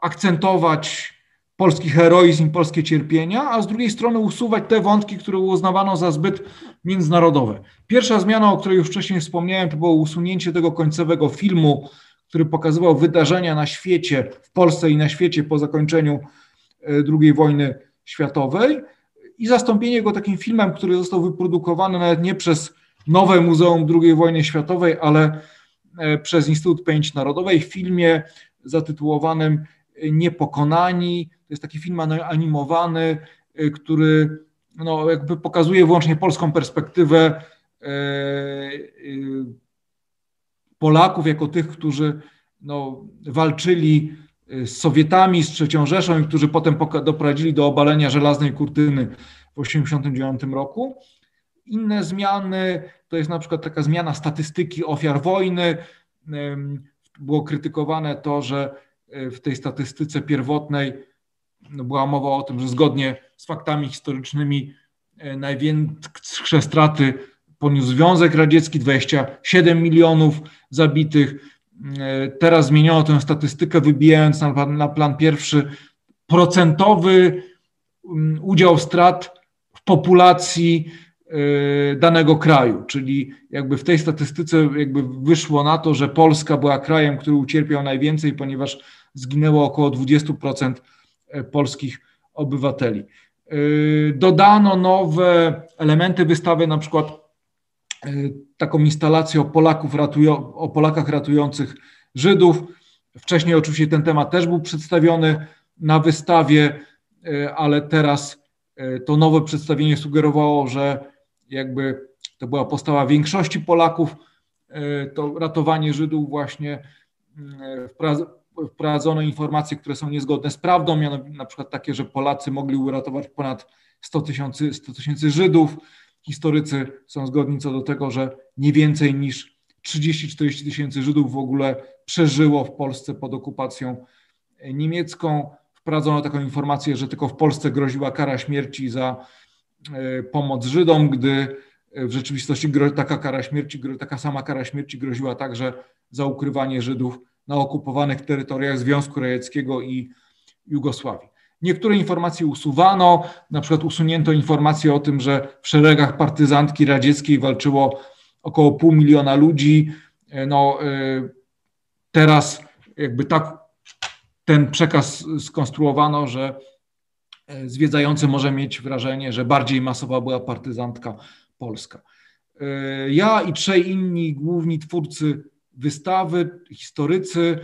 akcentować polski heroizm, polskie cierpienia, a z drugiej strony usuwać te wątki, które uznawano za zbyt międzynarodowe. Pierwsza zmiana, o której już wcześniej wspomniałem, to było usunięcie tego końcowego filmu, który pokazywał wydarzenia na świecie, w Polsce i na świecie po zakończeniu e, II wojny światowej i zastąpienie go takim filmem, który został wyprodukowany nawet nie przez nowe Muzeum II wojny światowej, ale e, przez Instytut Pamięci Narodowej w filmie zatytułowanym Niepokonani. To jest taki film animowany, y, który no, jakby pokazuje wyłącznie polską perspektywę e, y, Polaków jako tych, którzy no, walczyli y, z Sowietami, z III Rzeszą i którzy potem doprowadzili do obalenia żelaznej kurtyny w 1989 roku. Inne zmiany to jest na przykład taka zmiana statystyki ofiar wojny. Było krytykowane to, że w tej statystyce pierwotnej no, była mowa o tym, że zgodnie z faktami historycznymi e, największe straty poniósł Związek Radziecki 27 milionów zabitych. E, teraz zmieniono tę statystykę, wybijając na, na plan pierwszy procentowy mm, udział strat w populacji e, danego kraju, czyli jakby w tej statystyce jakby wyszło na to, że Polska była krajem, który ucierpiał najwięcej, ponieważ zginęło około 20% e, polskich obywateli. Dodano nowe elementy wystawy, na przykład taką instalację o, Polaków ratują, o Polakach ratujących Żydów. Wcześniej oczywiście ten temat też był przedstawiony na wystawie, e, ale teraz e, to nowe przedstawienie sugerowało, że jakby to była postawa większości Polaków, e, to ratowanie Żydów właśnie wprowadzono informacje, które są niezgodne z prawdą, mianowicie na przykład takie, że Polacy mogli uratować ponad 100 tysięcy 100 Żydów, Historycy są zgodni co do tego, że nie więcej niż 30-40 tysięcy Żydów w ogóle przeżyło w Polsce pod okupacją niemiecką. Wprowadzono taką informację, że tylko w Polsce groziła kara śmierci za e, pomoc Żydom, gdy w rzeczywistości taka kara śmierci, taka sama kara śmierci groziła także za ukrywanie Żydów na okupowanych terytoriach Związku Radzieckiego i Jugosławii. Niektóre informacje usuwano, na przykład usunięto informację o tym, że w szeregach partyzantki radzieckiej walczyło około pół miliona ludzi. No, y, teraz jakby tak ten przekaz skonstruowano, że y, zwiedzający może mieć wrażenie, że bardziej masowa była partyzantka polska. Y, ja i trzej inni główni twórcy wystawy, historycy,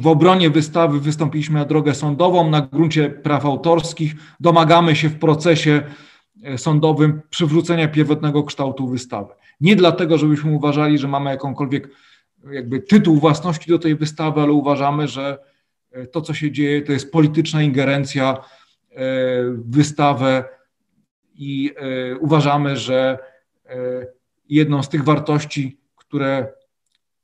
w obronie wystawy wystąpiliśmy na drogę sądową na gruncie praw autorskich. Domagamy się w procesie e, sądowym przywrócenia pierwotnego kształtu wystawy. Nie dlatego, żebyśmy uważali, że mamy jakąkolwiek jakby tytuł własności do tej wystawy, ale uważamy, że e, to, co się dzieje, to jest polityczna ingerencja e, w wystawę i uważamy, że jedną z tych wartości, które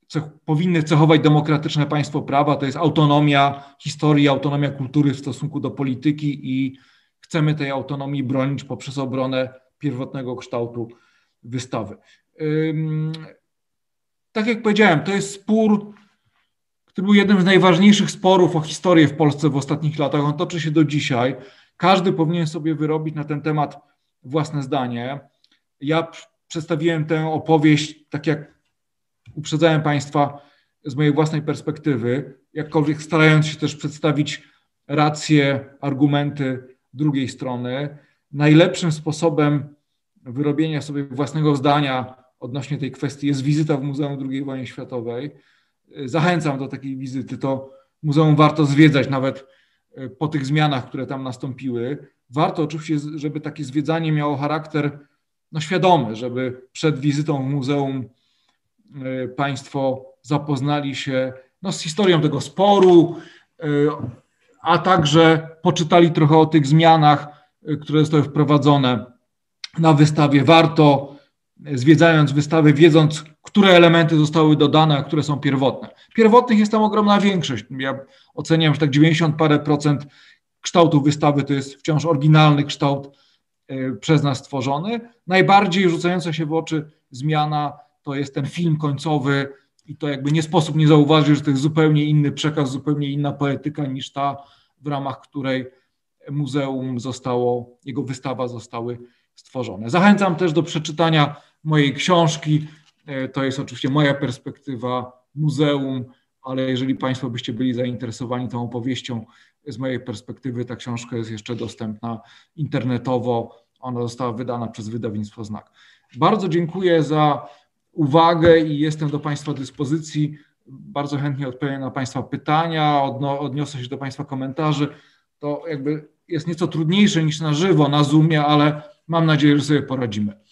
cech, powinny cechować demokratyczne państwo prawa, to jest autonomia historii, autonomia kultury w stosunku do polityki i chcemy tej autonomii bronić poprzez obronę pierwotnego kształtu wystawy. Tak jak powiedziałem, to jest spór, który był jednym z najważniejszych sporów o historię w Polsce w ostatnich latach. On toczy się do dzisiaj. Każdy powinien sobie wyrobić na ten temat własne zdanie. Ja przedstawiłem tę opowieść, tak jak uprzedzałem Państwa z mojej własnej perspektywy, jakkolwiek starając się też przedstawić racje, argumenty drugiej strony. Najlepszym sposobem wyrobienia sobie własnego zdania odnośnie tej kwestii jest wizyta w Muzeum II Wojny Światowej. Zachęcam do takiej wizyty. To muzeum warto zwiedzać nawet e, po tych zmianach, które tam nastąpiły. Warto oczywiście, żeby takie zwiedzanie miało charakter no, świadomy, żeby przed wizytą w muzeum E, państwo zapoznali się no, z historią tego sporu, e, a także poczytali trochę o tych zmianach, e, które zostały wprowadzone na wystawie. Warto, zwiedzając wystawę, wiedząc, które elementy zostały dodane, a które są pierwotne. Pierwotnych jest tam ogromna większość. Ja oceniam, że tak 90 parę procent kształtu wystawy to jest wciąż oryginalny kształt przez nas stworzony. Najbardziej rzucająca się w oczy zmiana to jest ten film końcowy i to jakby nie sposób nie zauważyć, że to jest zupełnie inny przekaz, zupełnie inna poetyka niż ta, w ramach której muzeum zostało, jego wystawa zostały stworzone. Zachęcam też do przeczytania mojej książki. E, to jest oczywiście moja perspektywa muzeum, ale jeżeli Państwo byście byli zainteresowani tą opowieścią, z mojej perspektywy ta książka jest jeszcze dostępna internetowo. Ona została wydana przez wydawnictwo Znak. Bardzo dziękuję za uwagę i jestem do Państwa dyspozycji. Bardzo chętnie odpowiem na Państwa pytania, odniosę się do Państwa komentarzy. To jakby jest nieco trudniejsze niż na żywo, na Zoomie, ale mam nadzieję, że sobie poradzimy.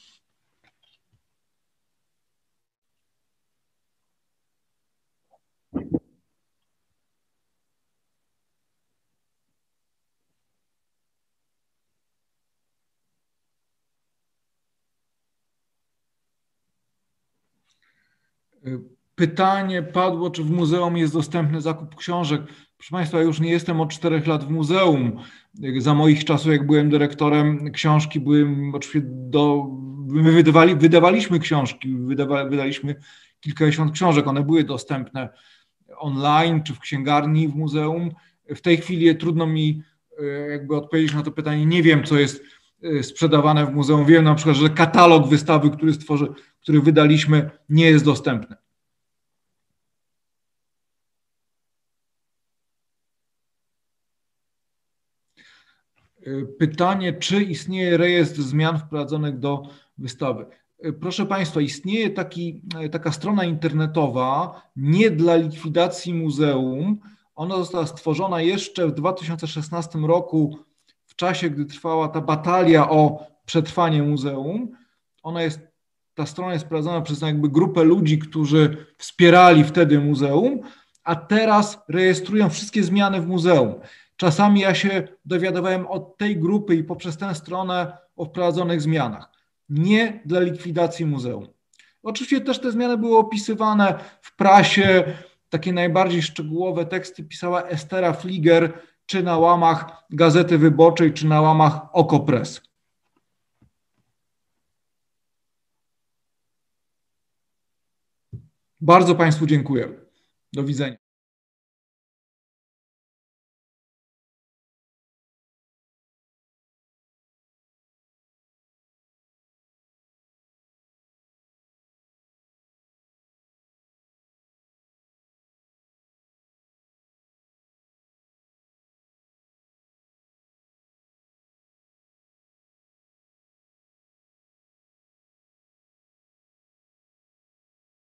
Pytanie padło, czy w muzeum jest dostępny zakup książek. Proszę Państwa, już nie jestem od czterech lat w muzeum. Za moich czasów, jak byłem dyrektorem, książki były oczywiście do. My wydawali, wydawaliśmy książki, wydawa, wydaliśmy kilkadziesiąt książek. One były dostępne online czy w księgarni w muzeum. W tej chwili trudno mi e, jakby odpowiedzieć na to pytanie. Nie wiem, co jest e, sprzedawane w muzeum. Wiem na przykład, że katalog wystawy, który stworzy, który wydaliśmy, nie jest dostępny. Pytanie, czy istnieje rejestr zmian wprowadzonych do wystawy? Proszę Państwa, istnieje taki, taka strona internetowa nie dla likwidacji muzeum. Ona została stworzona jeszcze w 2016 roku, w czasie, gdy trwała ta batalia o przetrwanie muzeum. Ona jest, ta strona jest prowadzona przez jakby grupę ludzi, którzy wspierali wtedy muzeum, a teraz rejestrują wszystkie zmiany w muzeum. Czasami ja się dowiadywałem od tej grupy i poprzez tę stronę o wprowadzonych zmianach. Nie dla likwidacji muzeum. Oczywiście też te zmiany były opisywane w prasie. Takie najbardziej szczegółowe teksty pisała Estera Fliger, czy na łamach Gazety Wyborczej, czy na łamach Okopres. Bardzo Państwu dziękuję. Do widzenia.